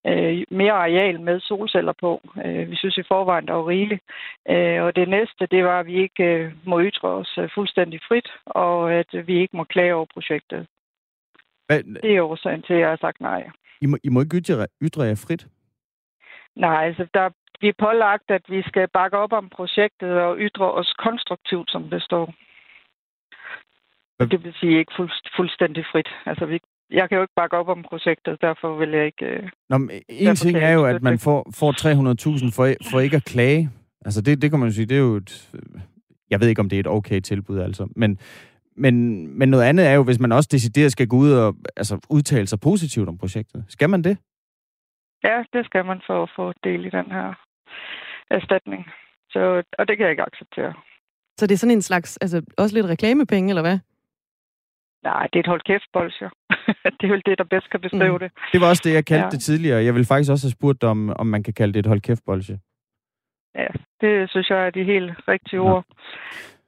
øh, mere areal med solceller på. Øh, vi synes i forvejen, der var rigeligt. Øh, og det næste, det var, at vi ikke øh, må ytre os øh, fuldstændig frit, og at vi ikke må klage over projektet. Hvad? Det er årsagen til, at jeg har sagt nej. I må, I må ikke ytre, ytre jer frit? Nej, altså der, vi er pålagt, at vi skal bakke op om projektet og ytre os konstruktivt, som det står. Det vil sige ikke fuld, fuldstændig frit. Altså, vi, jeg kan jo ikke bakke op om projektet, derfor vil jeg ikke... Øh, Nå, men en ting er jo, at man får, får 300.000 for, for ikke at klage. Altså, det, det kan man jo sige, det er jo et... Jeg ved ikke, om det er et okay tilbud, altså. Men, men, men noget andet er jo, hvis man også decideret skal gå ud og altså, udtale sig positivt om projektet. Skal man det? Ja, det skal man for at få del i den her erstatning. Så, og det kan jeg ikke acceptere. Så det er sådan en slags, altså også lidt reklamepenge, eller hvad? Nej, det er et hold kæft bolsjer. [LAUGHS] det er vel det, der bedst kan beskrive mm. det. Det var også det, jeg kaldte ja. det tidligere. Jeg vil faktisk også have spurgt om, om man kan kalde det et hold kæft bolsje. Ja, det synes jeg er de helt rigtige ja. ord.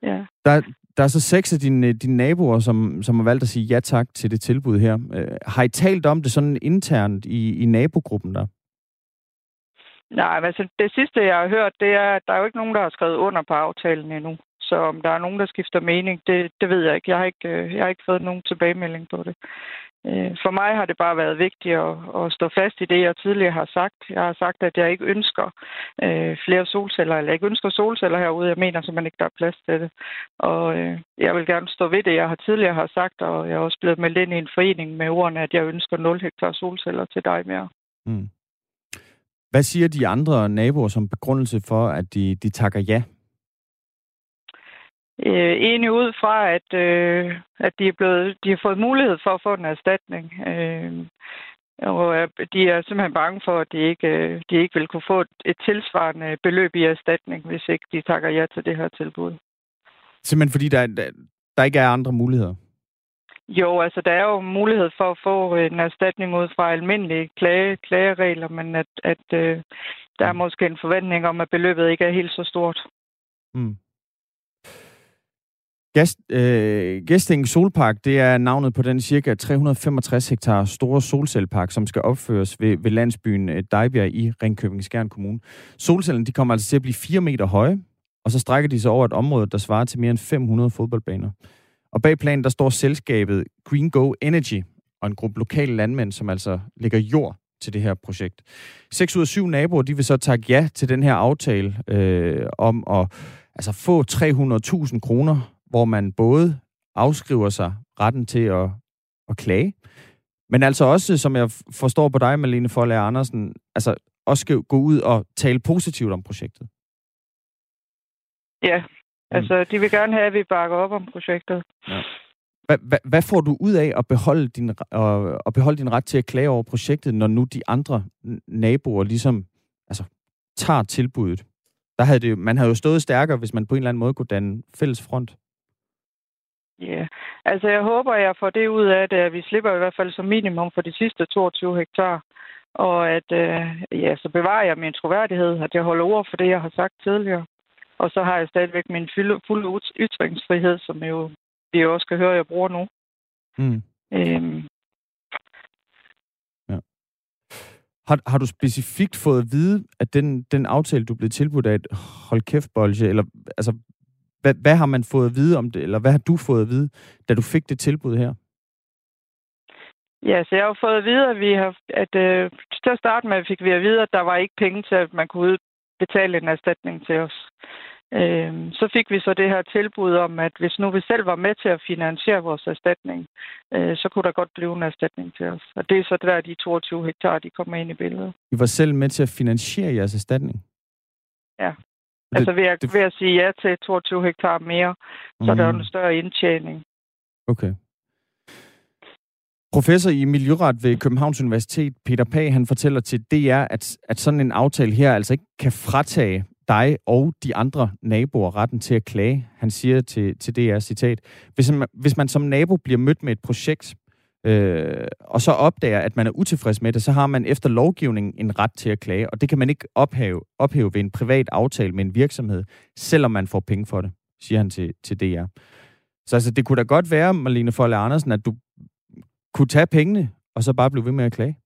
Ja. Der, der er så seks af dine, dine naboer, som, som har valgt at sige ja tak til det tilbud her. Øh, har I talt om det sådan internt i, i nabogruppen der? Nej, altså det sidste, jeg har hørt, det er, at der er jo ikke nogen, der har skrevet under på aftalen endnu. Så om der er nogen, der skifter mening, det, det ved jeg ikke. Jeg har ikke, øh, jeg har ikke fået nogen tilbagemelding på det. Øh, for mig har det bare været vigtigt at, at stå fast i det, jeg tidligere har sagt. Jeg har sagt, at jeg ikke ønsker øh, flere solceller, eller jeg ikke ønsker solceller herude. Jeg mener simpelthen ikke, der er plads til det. Og øh, jeg vil gerne stå ved det, jeg har tidligere har sagt, og jeg er også blevet meldt ind i en forening med ordene, at jeg ønsker 0 hektar solceller til dig mere. Mm. Hvad siger de andre naboer som begrundelse for, at de, de takker ja øh, enig ud fra, at, øh, at de, er blevet, de har fået mulighed for at få en erstatning. Øh, og de er simpelthen bange for, at de ikke, øh, de ikke vil kunne få et, tilsvarende beløb i erstatning, hvis ikke de takker ja til det her tilbud. Simpelthen fordi der, der, der ikke er andre muligheder? Jo, altså der er jo mulighed for at få en erstatning ud fra almindelige klage, klageregler, men at, at øh, der er mm. måske en forventning om, at beløbet ikke er helt så stort. Mm. Gast, øh, Gæsting Solpark, det er navnet på den cirka 365 hektar store solcellepark, som skal opføres ved, ved landsbyen øh, Dejbjerg i Ringkøbing Skjern Kommune. Solcellerne de kommer altså til at blive 4 meter høje, og så strækker de sig over et område, der svarer til mere end 500 fodboldbaner. Og bag planen, der står selskabet Green Go Energy og en gruppe lokale landmænd, som altså lægger jord til det her projekt. 6 ud af 7 naboer, de vil så takke ja til den her aftale øh, om at altså, få 300.000 kroner hvor man både afskriver sig retten til at, at klage, men altså også, som jeg forstår på dig, Malene Forlager Andersen, altså også skal gå ud og tale positivt om projektet. Ja, altså de vil gerne have, at vi bakker op om projektet. Ja. Hvad, får du ud af at beholde, din, at beholde din ret til at klage over projektet, når nu de andre naboer ligesom altså, tager tilbuddet? Der havde det, man havde jo stået stærkere, hvis man på en eller anden måde kunne danne fælles front. Ja, yeah. altså jeg håber, jeg får det ud af det, at vi slipper i hvert fald som minimum for de sidste 22 hektar. Og at øh, ja, så bevarer jeg min troværdighed, at jeg holder ord for det, jeg har sagt tidligere. Og så har jeg stadigvæk min fulde ytringsfrihed, som jo vi også skal høre, jeg bruger nu. Mm. Øhm. Ja. Har, har du specifikt fået at vide, at den, den aftale, du blev tilbudt af et hold kæft bolge, eller altså, hvad, hvad har man fået at vide om det, eller hvad har du fået at vide, da du fik det tilbud her? Ja, så jeg har fået at vide, at vi har, at øh, til at starte med fik vi at vide, at der var ikke penge til, at man kunne betale en erstatning til os. Øh, så fik vi så det her tilbud om, at hvis nu vi selv var med til at finansiere vores erstatning, øh, så kunne der godt blive en erstatning til os. Og det er så der, de 22 hektar, de kommer ind i billedet. I var selv med til at finansiere jeres erstatning? Ja. Altså ved at, det... ved at sige ja til 22 hektar mere, så mm. er der en større indtjening. Okay. Professor i Miljøret ved Københavns Universitet, Peter Pag, han fortæller til DR, at, at sådan en aftale her altså ikke kan fratage dig og de andre naboer retten til at klage. Han siger til, til DR, citat, hvis man, hvis man som nabo bliver mødt med et projekt, øh, og så opdager, at man er utilfreds med det, så har man efter lovgivningen en ret til at klage, og det kan man ikke ophæve, ophæve ved en privat aftale med en virksomhed, selvom man får penge for det, siger han til, til DR. Så altså, det kunne da godt være, Marlene Folle Andersen, at du kunne tage pengene, og så bare blive ved med at klage.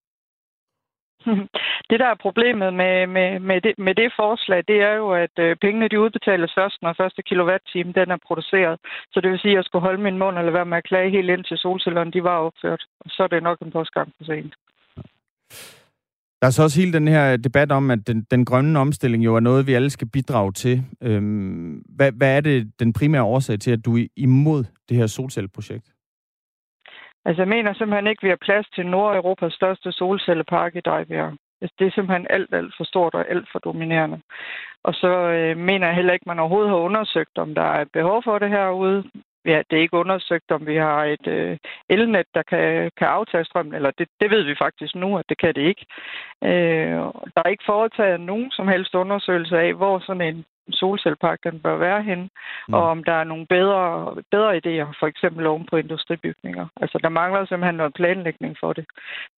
[LAUGHS] Det, der er problemet med, med, med, det, med det forslag, det er jo, at øh, pengene de udbetales først, når første kilowatt-time den er produceret. Så det vil sige, at jeg skulle holde min mund eller være med at klage helt ind til solcellerne, de var opført. Og så er det nok en postgang for sent. Der er så også hele den her debat om, at den, den grønne omstilling jo er noget, vi alle skal bidrage til. Øhm, hvad, hvad er det den primære årsag til, at du er imod det her solcelleprojekt? Altså, jeg mener simpelthen ikke, at vi har plads til Nordeuropas største solcellepark i Dejbjerg. Altså, det er simpelthen alt, alt for stort og alt for dominerende. Og så øh, mener jeg heller ikke, at man overhovedet har undersøgt, om der er behov for det herude. Ja, det er ikke undersøgt, om vi har et øh, elnet, der kan, kan aftage strømmen, eller det, det ved vi faktisk nu, at det kan det ikke. Øh, der er ikke foretaget nogen som helst undersøgelse af, hvor sådan en solcellepark den bør være hen, mm. og om der er nogle bedre, bedre idéer, for eksempel oven på industribygninger. Altså, der mangler simpelthen noget planlægning for det,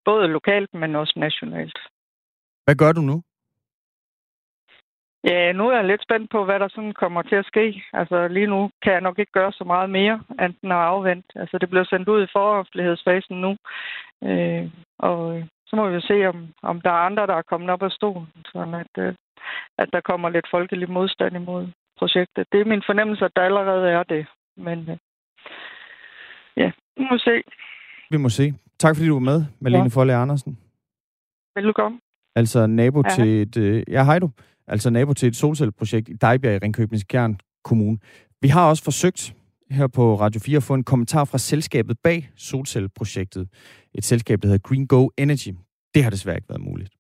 både lokalt, men også nationalt. Hvad gør du nu? Ja, nu er jeg lidt spændt på, hvad der sådan kommer til at ske. Altså lige nu kan jeg nok ikke gøre så meget mere, end at afvente. Altså det bliver sendt ud i foroffentlighedsfasen nu. Øh, og så må vi se, om, om der er andre, der er kommet op af stolen, sådan at, øh, at der kommer lidt folkelig modstand imod projektet. Det er min fornemmelse, at der allerede er det. Men øh, ja, vi må se. Vi må se. Tak fordi du var med, Malene ja. Folle Andersen. Velkommen. Altså nabo ja. til et... Øh, ja, hej du. Altså nabo til et solcelleprojekt i Dejbjerg i Ringkøbing Kommune. Vi har også forsøgt her på Radio 4 at få en kommentar fra selskabet bag solcelleprojektet. Et selskab, der hedder Green Go Energy. Det har desværre ikke været muligt.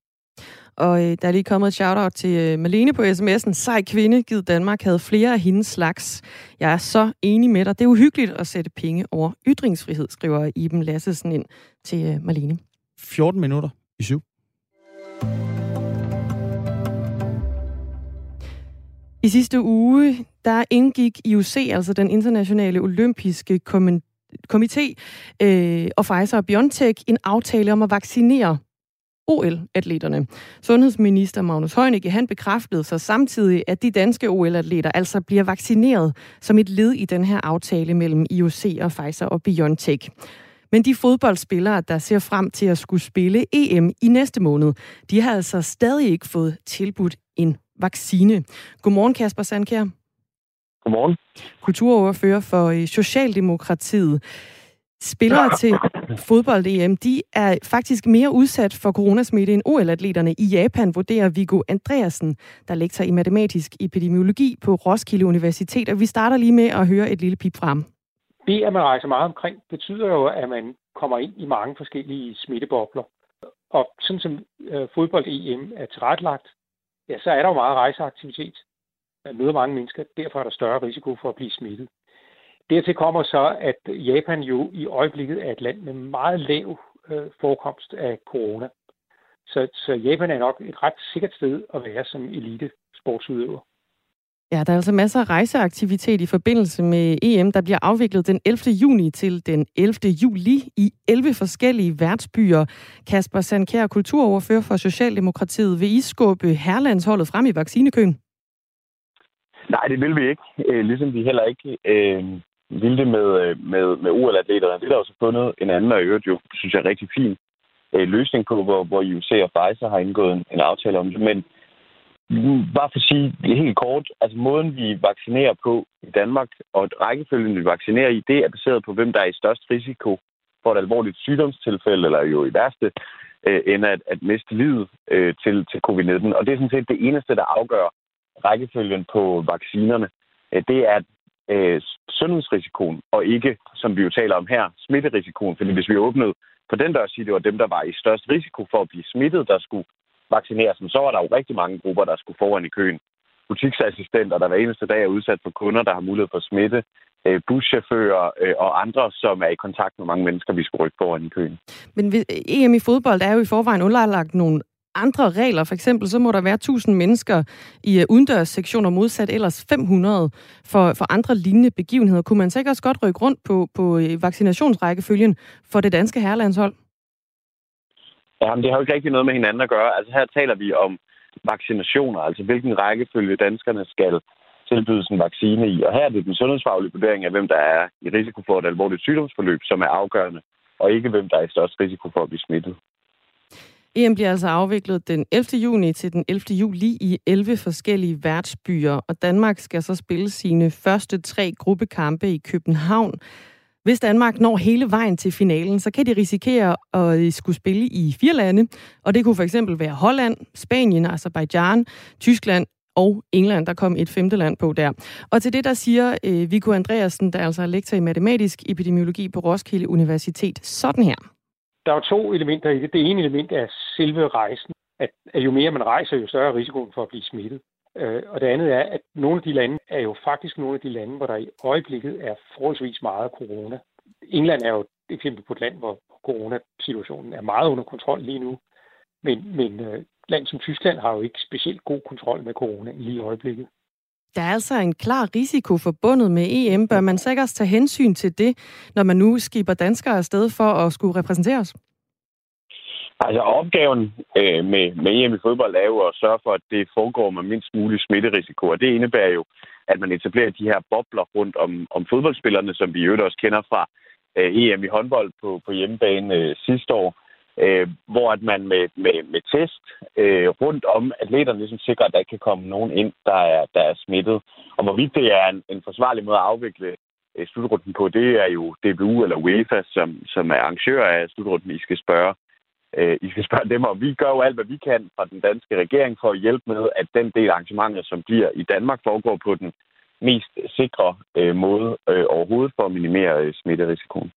Og øh, der er lige kommet et shout-out til øh, Malene på sms'en. Sej kvinde, givet Danmark, havde flere af hendes slags. Jeg er så enig med dig. Det er uhyggeligt at sætte penge over ytringsfrihed, skriver Iben Lassesen ind til øh, Malene. 14 minutter i syv. I sidste uge, der indgik IOC, altså den internationale olympiske komité, øh, og Pfizer og BioNTech en aftale om at vaccinere OL-atleterne. Sundhedsminister Magnus Heunicke, han bekræftede så samtidig, at de danske OL-atleter altså bliver vaccineret som et led i den her aftale mellem IOC og Pfizer og BioNTech. Men de fodboldspillere, der ser frem til at skulle spille EM i næste måned, de har altså stadig ikke fået tilbudt en vaccine. Godmorgen, Kasper Sandkær. Godmorgen. Kulturordfører for øh, Socialdemokratiet. Spillere [COUGHS] til fodbold-EM, de er faktisk mere udsat for coronasmitte end OL-atleterne i Japan, vurderer Viggo Andreasen, der lektor i matematisk epidemiologi på Roskilde Universitet. Og vi starter lige med at høre et lille pip frem. Det, at man rejser meget omkring, betyder jo, at man kommer ind i mange forskellige smittebobler. Og sådan som øh, fodbold-EM er tilrettelagt, ja, så er der jo meget rejseaktivitet. Man møder mange mennesker, derfor er der større risiko for at blive smittet. Dertil kommer så, at Japan jo i øjeblikket er et land med meget lav øh, forekomst af corona. Så, så Japan er nok et ret sikkert sted at være som elite sportsudøver. Ja, der er altså masser af rejseaktivitet i forbindelse med EM, der bliver afviklet den 11. juni til den 11. juli i 11 forskellige værtsbyer. Kasper Sandkær, kulturoverfører for Socialdemokratiet. Vil I skubbe herlandsholdet frem i vaccinekøen? Nej, det vil vi ikke. Øh, ligesom vi heller ikke øh, ville det med, øh, med, med OL-atleterne. Det er der også fundet en anden, og i øvrigt jo, synes jeg, rigtig fin øh, løsning på, hvor, hvor IOC og Pfizer har indgået en, en aftale om det. Men Bare for at sige det helt kort, altså måden vi vaccinerer på i Danmark, og rækkefølgen vi vaccinerer i, det er baseret på, hvem der er i størst risiko for et alvorligt sygdomstilfælde, eller jo i værste øh, end at, at miste livet øh, til, til covid-19. Og det er sådan set det eneste, der afgør rækkefølgen på vaccinerne. Øh, det er øh, sundhedsrisikoen, og ikke, som vi jo taler om her, smitterisikoen. Fordi hvis vi åbnede på den der siger det var dem, der var i størst risiko for at blive smittet, der skulle vaccineres, så var der jo rigtig mange grupper, der skulle foran i køen. Butiksassistenter, der hver eneste dag er udsat for kunder, der har mulighed for at smitte, øh, buschauffører øh, og andre, som er i kontakt med mange mennesker, vi skulle rykke foran i køen. Men EM i fodbold er jo i forvejen underlagt nogle andre regler. For eksempel så må der være 1000 mennesker i øh, udendørssektioner modsat ellers 500 for, for andre lignende begivenheder. Kunne man så ikke også godt rykke rundt på, på øh, vaccinationsrækkefølgen for det danske herrelandshold? Jamen, det har jo ikke rigtig noget med hinanden at gøre. Altså her taler vi om vaccinationer, altså hvilken rækkefølge danskerne skal tilbydes en vaccine i. Og her er det den sundhedsfaglige vurdering af, hvem der er i risiko for et alvorligt sygdomsforløb, som er afgørende, og ikke hvem der er i størst risiko for at blive smittet. EM bliver altså afviklet den 11. juni til den 11. juli i 11 forskellige værtsbyer, og Danmark skal så spille sine første tre gruppekampe i København. Hvis Danmark når hele vejen til finalen, så kan de risikere at øh, skulle spille i fire lande, og det kunne for eksempel være Holland, Spanien, Azerbaijan, Tyskland og England, der kom et femte land på der. Og til det, der siger øh, Viggo Andreasen, der altså er lektor i matematisk epidemiologi på Roskilde Universitet, sådan her. Der er to elementer i det. Det ene element er selve rejsen. At, at jo mere man rejser, jo større er risikoen for at blive smittet. Øh, og det andet er, at nogle af de lande er jo faktisk nogle af de lande, hvor der i øjeblikket er forholdsvis meget corona. England er jo et eksempel på et land, hvor coronasituationen er meget under kontrol lige nu. Men, men øh, land som Tyskland har jo ikke specielt god kontrol med corona lige i øjeblikket. Der er altså en klar risiko forbundet med EM. Bør man sikkert tage hensyn til det, når man nu skiber danskere afsted for at skulle repræsentere os? Altså opgaven øh, med, med EM i fodbold er jo at sørge for, at det foregår med mindst mulig smitterisiko, og det indebærer jo, at man etablerer de her bobler rundt om, om fodboldspillerne, som vi jo også kender fra øh, EM i håndbold på, på hjemmebane øh, sidste år, øh, hvor at man med, med, med test øh, rundt om atleterne ligesom sikrer, at der ikke kan komme nogen ind, der er, der er smittet. Og hvorvidt det er en, en forsvarlig måde at afvikle øh, slutrunden på, det er jo DBU eller UEFA, som, som er arrangør af slutrunden, I skal spørge. Øh, I skal spørge dem, og vi gør jo alt, hvad vi kan fra den danske regering for at hjælpe med, at den del af arrangementer, som bliver i Danmark, foregår på den mest sikre øh, måde øh, overhovedet for at minimere øh, smitterisikoen.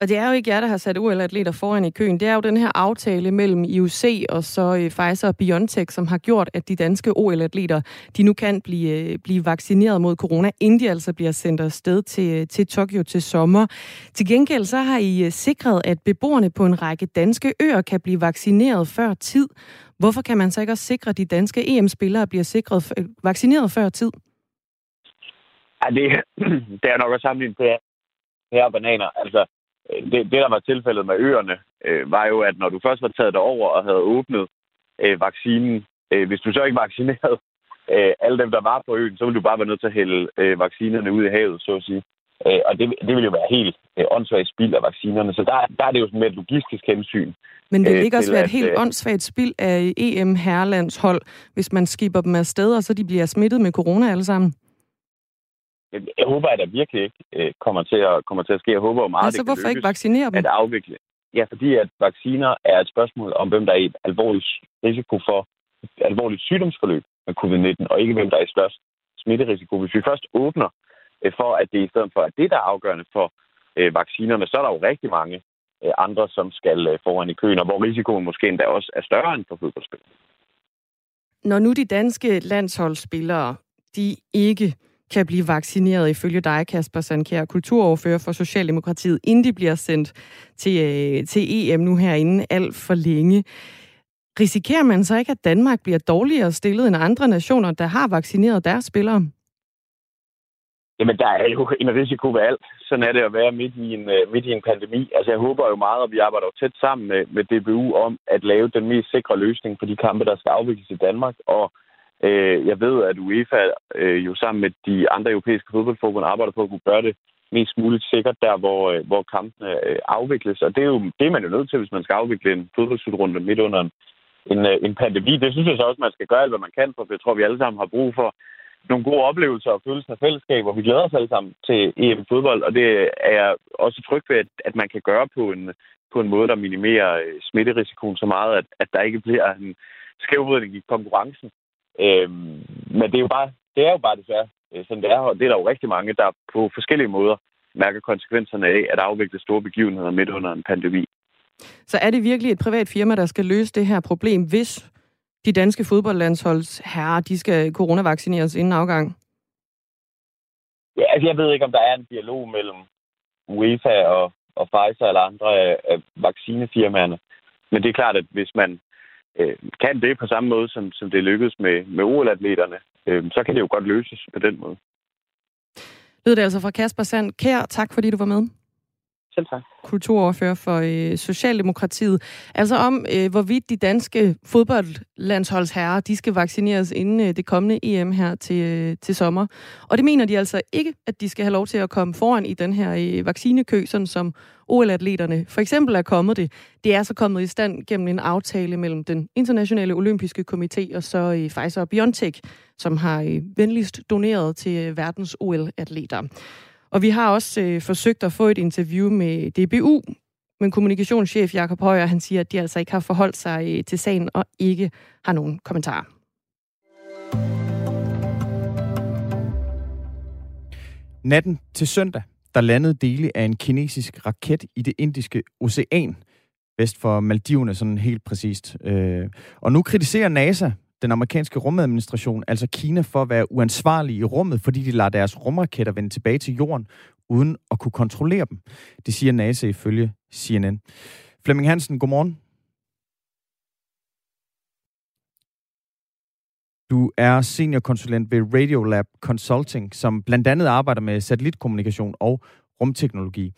Og det er jo ikke jer, der har sat OL-atleter foran i køen. Det er jo den her aftale mellem IOC og så øh, Pfizer og BioNTech, som har gjort, at de danske OL-atleter, de nu kan blive, øh, blive vaccineret mod corona, inden de altså bliver sendt afsted til, øh, til Tokyo til sommer. Til gengæld så har I sikret, at beboerne på en række danske øer kan blive vaccineret før tid. Hvorfor kan man så ikke også sikre, at de danske EM-spillere bliver sikret, vaccineret før tid? Ja, det, [CLEARS THROAT] det er nok at sammenligne på her bananer. Altså, det, det, der var tilfældet med øerne, øh, var jo, at når du først var taget over og havde åbnet øh, vaccinen, øh, hvis du så ikke vaccinerede øh, alle dem, der var på øen, så ville du bare være nødt til at hælde øh, vaccinerne ud i havet, så at sige. Øh, og det, det ville jo være helt øh, åndssvagt spild af vaccinerne. Så der, der er det jo sådan med et logistisk hensyn. Men vil det øh, ikke også være et helt øh, åndssvagt spild af EM herrelandshold, hvis man skipper dem afsted, og så de bliver smittet med corona alle sammen? Jeg håber, at der virkelig ikke øh, kommer til at, kommer til at ske. Jeg håber jo meget, altså, det hvorfor ikke vaccinere dem? At afvikle. Ja, fordi at vacciner er et spørgsmål om, hvem der er i et alvorligt risiko for et alvorligt sygdomsforløb med covid-19, og ikke hvem der er i størst smitterisiko. Hvis vi først åbner øh, for, at det i stedet for, at det, der er afgørende for øh, vaccinerne, så er der jo rigtig mange øh, andre, som skal øh, foran i køen, og hvor risikoen måske endda også er større end for fodboldspil. Når nu de danske landsholdsspillere, de ikke kan blive vaccineret ifølge dig, Kasper Sandkær, kulturoverfører for Socialdemokratiet, inden de bliver sendt til, øh, til EM nu herinde alt for længe. Risikerer man så ikke, at Danmark bliver dårligere stillet end andre nationer, der har vaccineret deres spillere? Jamen, der er jo en risiko ved alt. Sådan er det at være midt i en, øh, midt i en pandemi. Altså, jeg håber jo meget, og vi arbejder jo tæt sammen med, med DBU om at lave den mest sikre løsning på de kampe, der skal afvikles i Danmark. Og Øh, jeg ved, at UEFA øh, jo sammen med de andre europæiske fodboldforbund arbejder på at kunne gøre det mest muligt sikkert der, hvor, øh, hvor kampene øh, afvikles. Og det er jo det, er man jo nødt til, hvis man skal afvikle en fodboldslutrunde midt under en, en, øh, en pandemi. Det synes jeg så også, man skal gøre alt, hvad man kan, for jeg tror, vi alle sammen har brug for nogle gode oplevelser og følelser af fællesskab, og vi glæder os alle sammen til EM-fodbold, og det er jeg også tryg ved, at, at man kan gøre på en, på en måde, der minimerer øh, smitterisikoen så meget, at, at der ikke bliver en skævvridning i konkurrencen. Øh, men det er jo bare, det er jo bare desværre øh, sådan det er, og det er der jo rigtig mange, der på forskellige måder mærker konsekvenserne af at afvikle store begivenheder midt under en pandemi. Så er det virkelig et privat firma, der skal løse det her problem, hvis de danske fodboldlandsholds herrer, de skal coronavaccineres inden afgang? Ja, altså jeg ved ikke, om der er en dialog mellem UEFA og, og Pfizer eller andre af, af vaccinefirmaerne. Men det er klart, at hvis man øh, kan det på samme måde, som, som det lykkedes med, med OL-atleterne, øh, så kan det jo godt løses på den måde. Lød det altså fra Kasper Sand. Kær, tak fordi du var med. Selv tak. Kulturordfører for øh, Socialdemokratiet. Altså om, øh, hvorvidt de danske fodboldlandsholdsherrer, de skal vaccineres inden øh, det kommende EM her til, øh, til sommer. Og det mener de altså ikke, at de skal have lov til at komme foran i den her øh, vaccinekø, sådan som OL-atleterne for eksempel er kommet det. Det er så kommet i stand gennem en aftale mellem den internationale olympiske komité og så øh, Pfizer og BioNTech, som har øh, venligst doneret til øh, verdens OL-atleter. Og vi har også øh, forsøgt at få et interview med DBU, men kommunikationschef Jakob Højer, han siger, at de altså ikke har forholdt sig øh, til sagen og ikke har nogen kommentarer. Natten til søndag, der landede dele af en kinesisk raket i det indiske ocean, vest for Maldiverne sådan helt præcist. Øh, og nu kritiserer NASA den amerikanske rumadministration, altså Kina, for at være uansvarlige i rummet, fordi de lader deres rumraketter vende tilbage til jorden, uden at kunne kontrollere dem. Det siger NASA ifølge CNN. Flemming Hansen, godmorgen. Du er seniorkonsulent ved Radiolab Consulting, som blandt andet arbejder med satellitkommunikation og rumteknologi.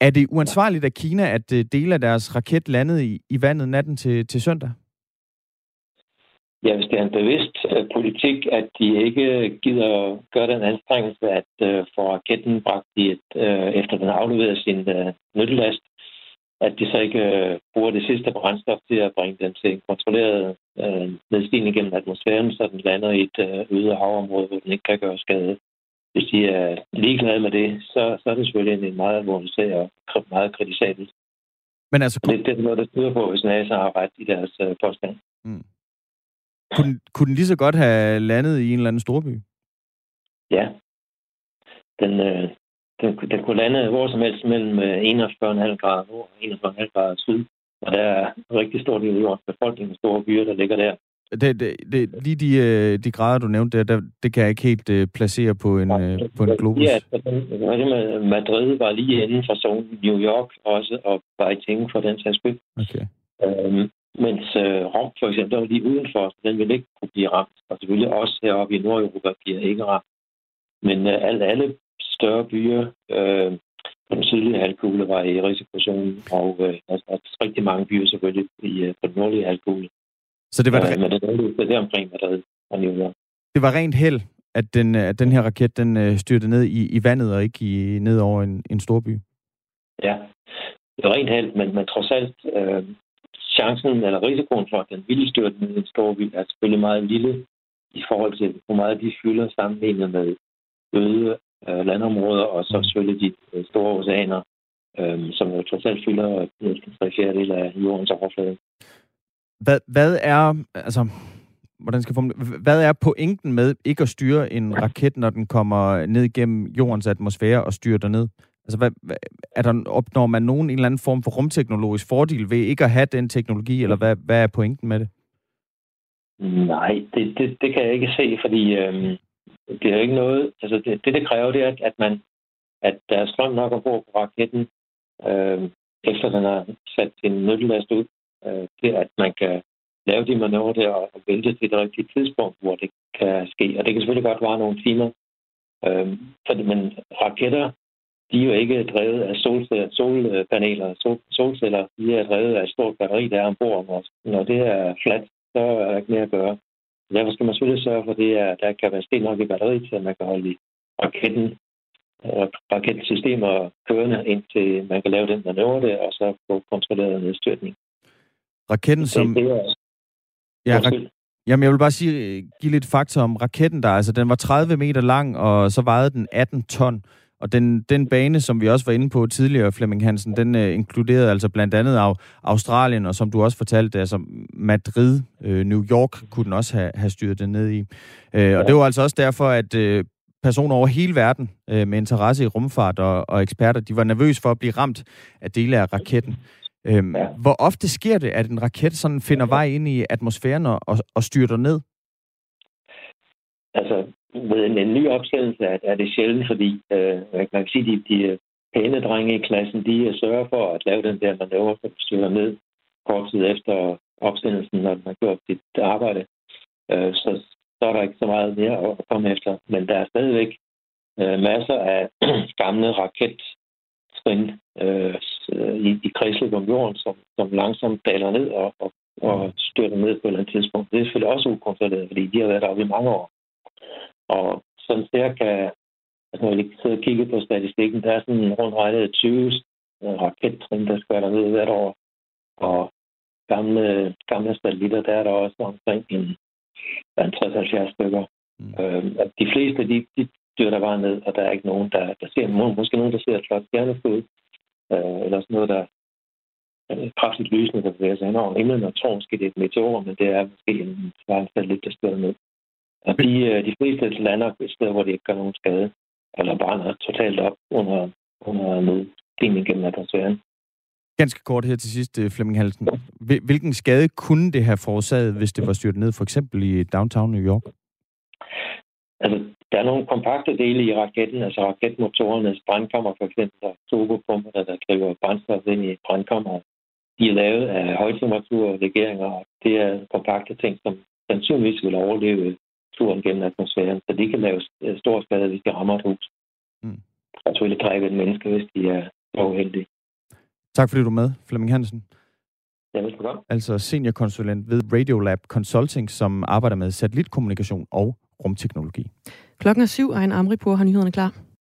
Er det uansvarligt af Kina, at øh, dele af deres raket landede i, i vandet natten til, til søndag? Ja, hvis det er en bevidst uh, politik, at de ikke gider gøre den anstrengelse at uh, få raketten bragt i et, uh, efter den afleverer sin uh, nyttelast, at de så ikke uh, bruger det sidste brændstof til at bringe den til en kontrolleret uh, nedstigning gennem atmosfæren, så den lander i et uh, øde havområde, hvor den ikke kan gøre skade. Hvis de er ligeglade med det, så, så er det selvfølgelig en meget alvorlig sag og meget kritisabelt. Men altså, det, det er noget, der styrer på, hvis NASA har ret i deres uh, påstand. Mm. Kunne, kunne den lige så godt have landet i en eller anden storby? Ja. Den, øh, den, den kunne lande hvor som helst mellem 41,5 øh, grader nord og 41,5 grader syd. Og der er rigtig stor del af jordens befolkning store byer, der ligger der. Det, det, det, lige de, øh, de grader, du nævnte der, der, det kan jeg ikke helt uh, placere på en, uh, på en globus. Ja, Madrid var lige inden for zonen, New York også, og Beijing for den sags skyld. Okay. Øhm, mens øh, Rom for eksempel, der var lige udenfor, så den ville ikke kunne blive ramt. Og selvfølgelig også heroppe i Nordeuropa bliver ikke ramt. Men øh, alle, alle større byer øh, på den sydlige halvkugle var i risikozonen, og øh, altså, altså, rigtig mange byer selvfølgelig i, øh, på den nordlige halvkugle. Så det var øh, men det er det omkring Madrid og New York. Det var rent held, at den, at den her raket den øh, styrte ned i, i vandet og ikke i, ned over en, en stor by. Ja, det var rent held, men, men trods alt, øh, chancen eller risikoen for, at den vilde styrte ned i en er selvfølgelig meget lille i forhold til, hvor meget de fylder sammenlignet med øde øh, landområder, og så selvfølgelig de øh, store oceaner, øh, som jo trods alt fylder næsten tre fjerdedel af jordens overflade. Hvad, hvad er, altså, hvordan skal formule, hvad er pointen med ikke at styre en raket, når den kommer ned igennem jordens atmosfære og styrer ned? Altså, hvad, hvad, er der, opnår man nogen en eller anden form for rumteknologisk fordel ved ikke at have den teknologi, eller hvad, hvad er pointen med det? Nej, det, det, det kan jeg ikke se, fordi øhm, det er ikke noget... Altså, det, det, det kræver, det er, at, man, at der er strøm nok ombord på raketten, øh, efter den har sat sin nyttelast ud, øh, til at man kan lave de manøvrer der og vente til det rigtige tidspunkt, hvor det kan ske. Og det kan selvfølgelig godt vare nogle timer. Øhm, fordi, men raketter de er jo ikke drevet af solceller, solpaneler, sol, solceller. De er drevet af et stort batteri, der er ombord. Når, når det er fladt, så er der ikke mere at gøre. Derfor skal man selvfølgelig sørge for, det, at der kan være sten nok i batteriet, så man kan holde raketten og raketsystemer kørende, indtil man kan lave den manøvre der, og så få kontrolleret nedstyrtning. Raketten, som... Det, er... Ja. Jamen, jeg vil bare sige, give lidt fakta om raketten der. Altså, den var 30 meter lang, og så vejede den 18 ton. Og den, den bane, som vi også var inde på tidligere, Flemming Hansen, den øh, inkluderede altså blandt andet af Australien, og som du også fortalte, altså Madrid, øh, New York kunne den også have, have styret den ned i. Øh, og det var altså også derfor, at øh, personer over hele verden øh, med interesse i rumfart og, og eksperter, de var nervøse for at blive ramt af dele af raketten. Øh, hvor ofte sker det, at en raket sådan finder vej ind i atmosfæren og, og, og styrter ned? Altså, med en, en ny opsættelse er, er det sjældent, fordi øh, man kan sige, de, de pæne drenge i klassen, de øh, sørger for at lave den der manøvre, der styrer ned kort tid efter opsendelsen, når man har gjort sit arbejde. Øh, så, så er der ikke så meget mere at komme efter. Men der er stadigvæk øh, masser af [CLEARS THROAT] gamle rakettrin øh, øh, i, i kredsløb om jorden, som, som langsomt daler ned og, og, og styrter ned på et eller andet tidspunkt. Det er selvfølgelig også ukontrolleret, fordi de har været deroppe i mange år. Og sådan cirka, altså når vi sidder og kigger på statistikken, der er sådan rundt regnet 20 rakettrin, der skal der ned hvert år. Og gamle, gamle satellitter, der er der også omkring en 60-70 stykker. Mm. Øh, de fleste, de, de der bare ned, og der er ikke nogen, der, der ser, måske nogen, der ser et flot stjerneskud, øh, eller sådan noget, der er kraftigt lysende, der bevæger sig hen over himlen, og tror måske, det er et meteor, men det er måske en satellit, der støder ned. Og de, øh, de fleste lander et sted, hvor de ikke gør nogen skade, eller bare er totalt op under, under nedstigning gennem atmosfæren. Ganske kort her til sidst, øh, Flemming Halsen. Hvilken skade kunne det have forårsaget, hvis det var styrtet ned, for eksempel i downtown New York? Altså, der er nogle kompakte dele i raketten, altså raketmotorernes brandkammer, for eksempel, der turbopumper, der, driver brændstof ind i brandkammeret. De er lavet af højtemperaturlegeringer, og det er kompakte ting, som sandsynligvis vil overleve turen gennem atmosfæren, så de kan lave stor skade, hvis de rammer et hus. Mm. Og selvfølgelig dræbe et menneske, hvis de er var uheldig. Tak fordi du er med, Flemming Hansen. Ja, velbekomme. Altså seniorkonsulent ved Radiolab Consulting, som arbejder med satellitkommunikation og rumteknologi. Klokken er syv, og en Amripur har nyhederne klar.